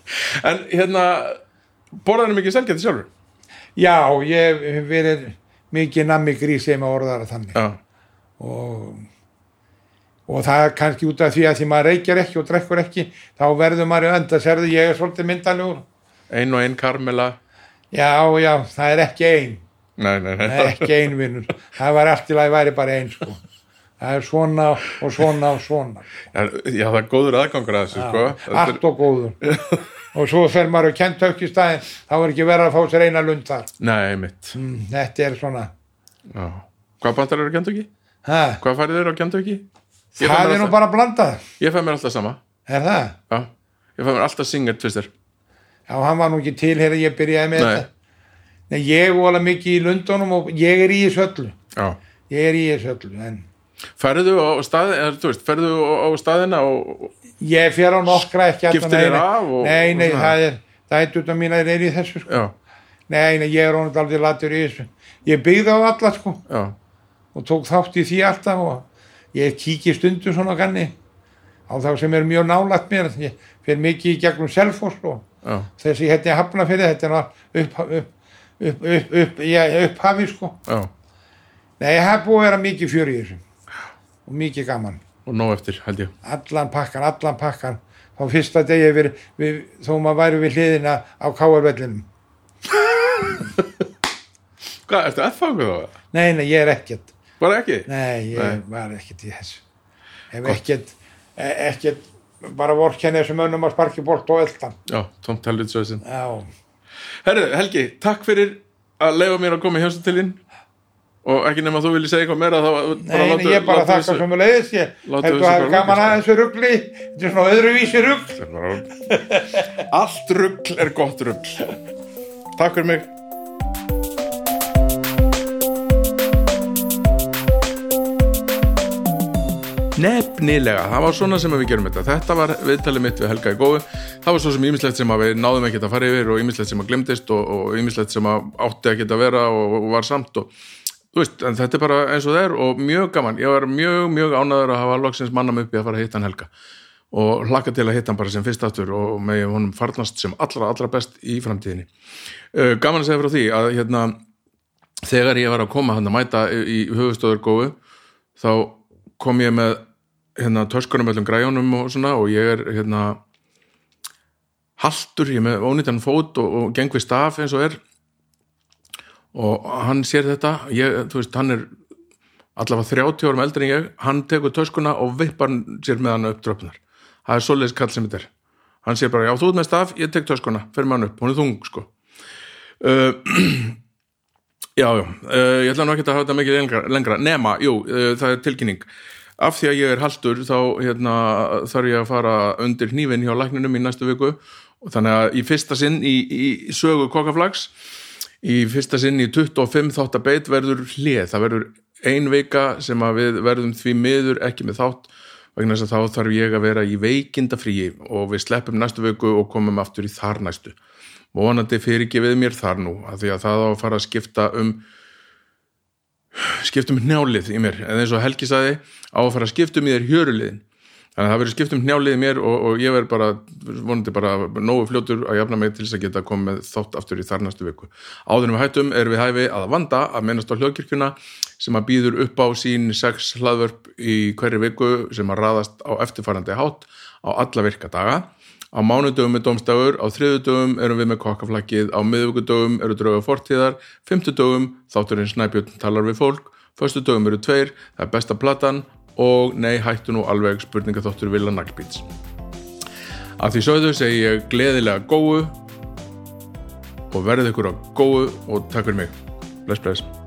En hérna, borðanum ekki selgæti sjálfur? Já, ég hef verið mikið nammi grís sem að orðara þannig Já, og, og það er kannski út af því að því maður reykjar ekki og drekkur ekki, þá verður maður í önd að serðu, ég er svolítið myndalegur. ein og ein karmela Já, já, það er ekki ein. Nei, nei, nei, Nei, ekki ein vinnur það var allt til að væri bara ein sko. Það er svona og svona og svona. Já, það er góður aðgangur að þessu, sko. Allt og góður. Og svo fer maður að kent auk í staðin þá er ekki verið að fá sér eina lund þar. Nei, mitt mm, þetta er svona. Já. Hvað bandar eru á Kentucky? ha, Hvað farið þeir á Kentucky? Ég fæ það er nú alltaf- bara blandað. Ég fæ mér alltaf sama. Er það? Já, ég fæ mér alltaf singer twister Já, hann var nú ekki til hér að ég byrjaði með Nei. þetta. Nei, ég vola mikið í Lundunum og ég er í þessu öllu. Já. Ég er í þessu öllu en Ferðu á ferðu á, staðina og ég fer á nokkra ekki alltaf, Giftir þér af og- nei, nei, og það er það er af mín að er í þessu sko. Já, Nei, nei, ég er honum aldrei latur í þessu. Ég byggði á alla, sko, já, og tók þátt í því alltaf og ég kíki stundum svona kanni. Á þá sem er mjög nálægt mér ég fyrir mikið í gegnum Selfoss og já, þessi hérna hafna fyrir þetta náttúrulega upp, upp, upp, upp, upp, já, upphafi sko. Já. Nei, það er búið að vera mikið fjör í þessu og mikið gaman. Og nóg eftir held ég. Allan pakkan, allan pakkan. Þá fyrsta degi við, við, þó maður væri við hliðina á káarvellinum Hvað, ertu F-fangu þá? nei, nei, ég er ekkert. Bara ekki? nei, ég Nei. var ekkert í þessu. Hef ekkert e- ekkert bara vorkenni þessum önnum að sparki bort og eldan Já, tómt helvitsöðsinn já, Herðu, Helgi, takk fyrir að leifa mér að koma í hjástu til þín og ekki nema að þú vilji segja eitthvað meira þá nei, nei, ég bara þakka sem að leiðist ég held þú hafi bara gaman lokast. að þessu ruggli þetta er svona öðruvísi rugg þessu Allt rugl er gott rugl. Takk fyrir mig. Nefnilega, það var svona sem við gerum þetta. Þetta var viðtalið mitt við Helga í góðu Það var svo sem ímislegt sem að við náðum ekki að fara yfir og ímislegt sem að glemdist og, ímislegt sem að átti að geta vera og, og var samt og veist, þetta er bara eins og það er og mjög gaman, ég var mjög, mjög ánæður að hafa loksins mannam uppi að fara að hitta hann Helga. Og hlakka til að hitta hann bara sem fyrst aftur og með honum farnast sem allra, allra best í framtíðinni. Uh, gaman að segja frá því að hérna þegar ég var að koma hann að mæta í, höfustöður góðu þá kom ég með hérna töskunum öllum græjónum og svona og ég er hérna haltur, ég með ónýttan fót og, og geng við staf eins og er og hann sér þetta ég, veist, hann er allavega 30 árum eldri en ég hann tekur töskuna og vippar sér með hann upp dröfnar það er svoleiðis kall sem þetta er. Hann sér bara, já þú ert með staf, ég tek töskuna fyrir með hann upp, hún er þung sko. Uh, já, já uh, ég ætla nú ekki að hafa þetta mikið lengra, lengra. Nema, jú, uh, það er tilkynning. Af því að ég er haltur þá hérna, þarf ég að fara undir hnífin hjá lækninum í næstu viku. Og þannig að í fyrsta sinn í, í sögu kokaflags í fyrsta sinn í 25 þáttabeit verður hlið, það verður ein vika sem að við verðum því miður ekki með þátt vegna þess að þá þarf ég að vera í veikinda fríi og við sleppum næstu viku og komum aftur í þar næstu. Vonandi fyrirgefið mér þar nú af því að það á að fara að skipta um skiptum hnjálið í mér. En eins og Helgi saði á að fara að skiptum í þér hjöruliðin þannig að það verður skiptum hnjálið í mér og, og ég verður bara vonandi bara nógu fljótur að jafna mig til þess að geta komið þátt aftur í þar næstu viku. Áður en við hættum er við hæfi að vanda að mennast á hljóðkirkjuna sem að býður upp á sín sex hlaðvörp í hverju viku sem að raðast á eftirfarandi hátt á alla virka daga. Á mánudögum er domstagur, á þriðudögum erum við með kokkaflakkið, á miðvíkudögum eru drauga fortíðar, fymtudögum þátturinn Snæbjörn talar við fólk föstudögum eru tveir, það er besta platan og nei hættu nú alveg spurningaþáttur Villa Naglbíts af því sögðu segi ég gleðilega góðu og verðið ykkur á góðu og takk fyrir mig. Bless bless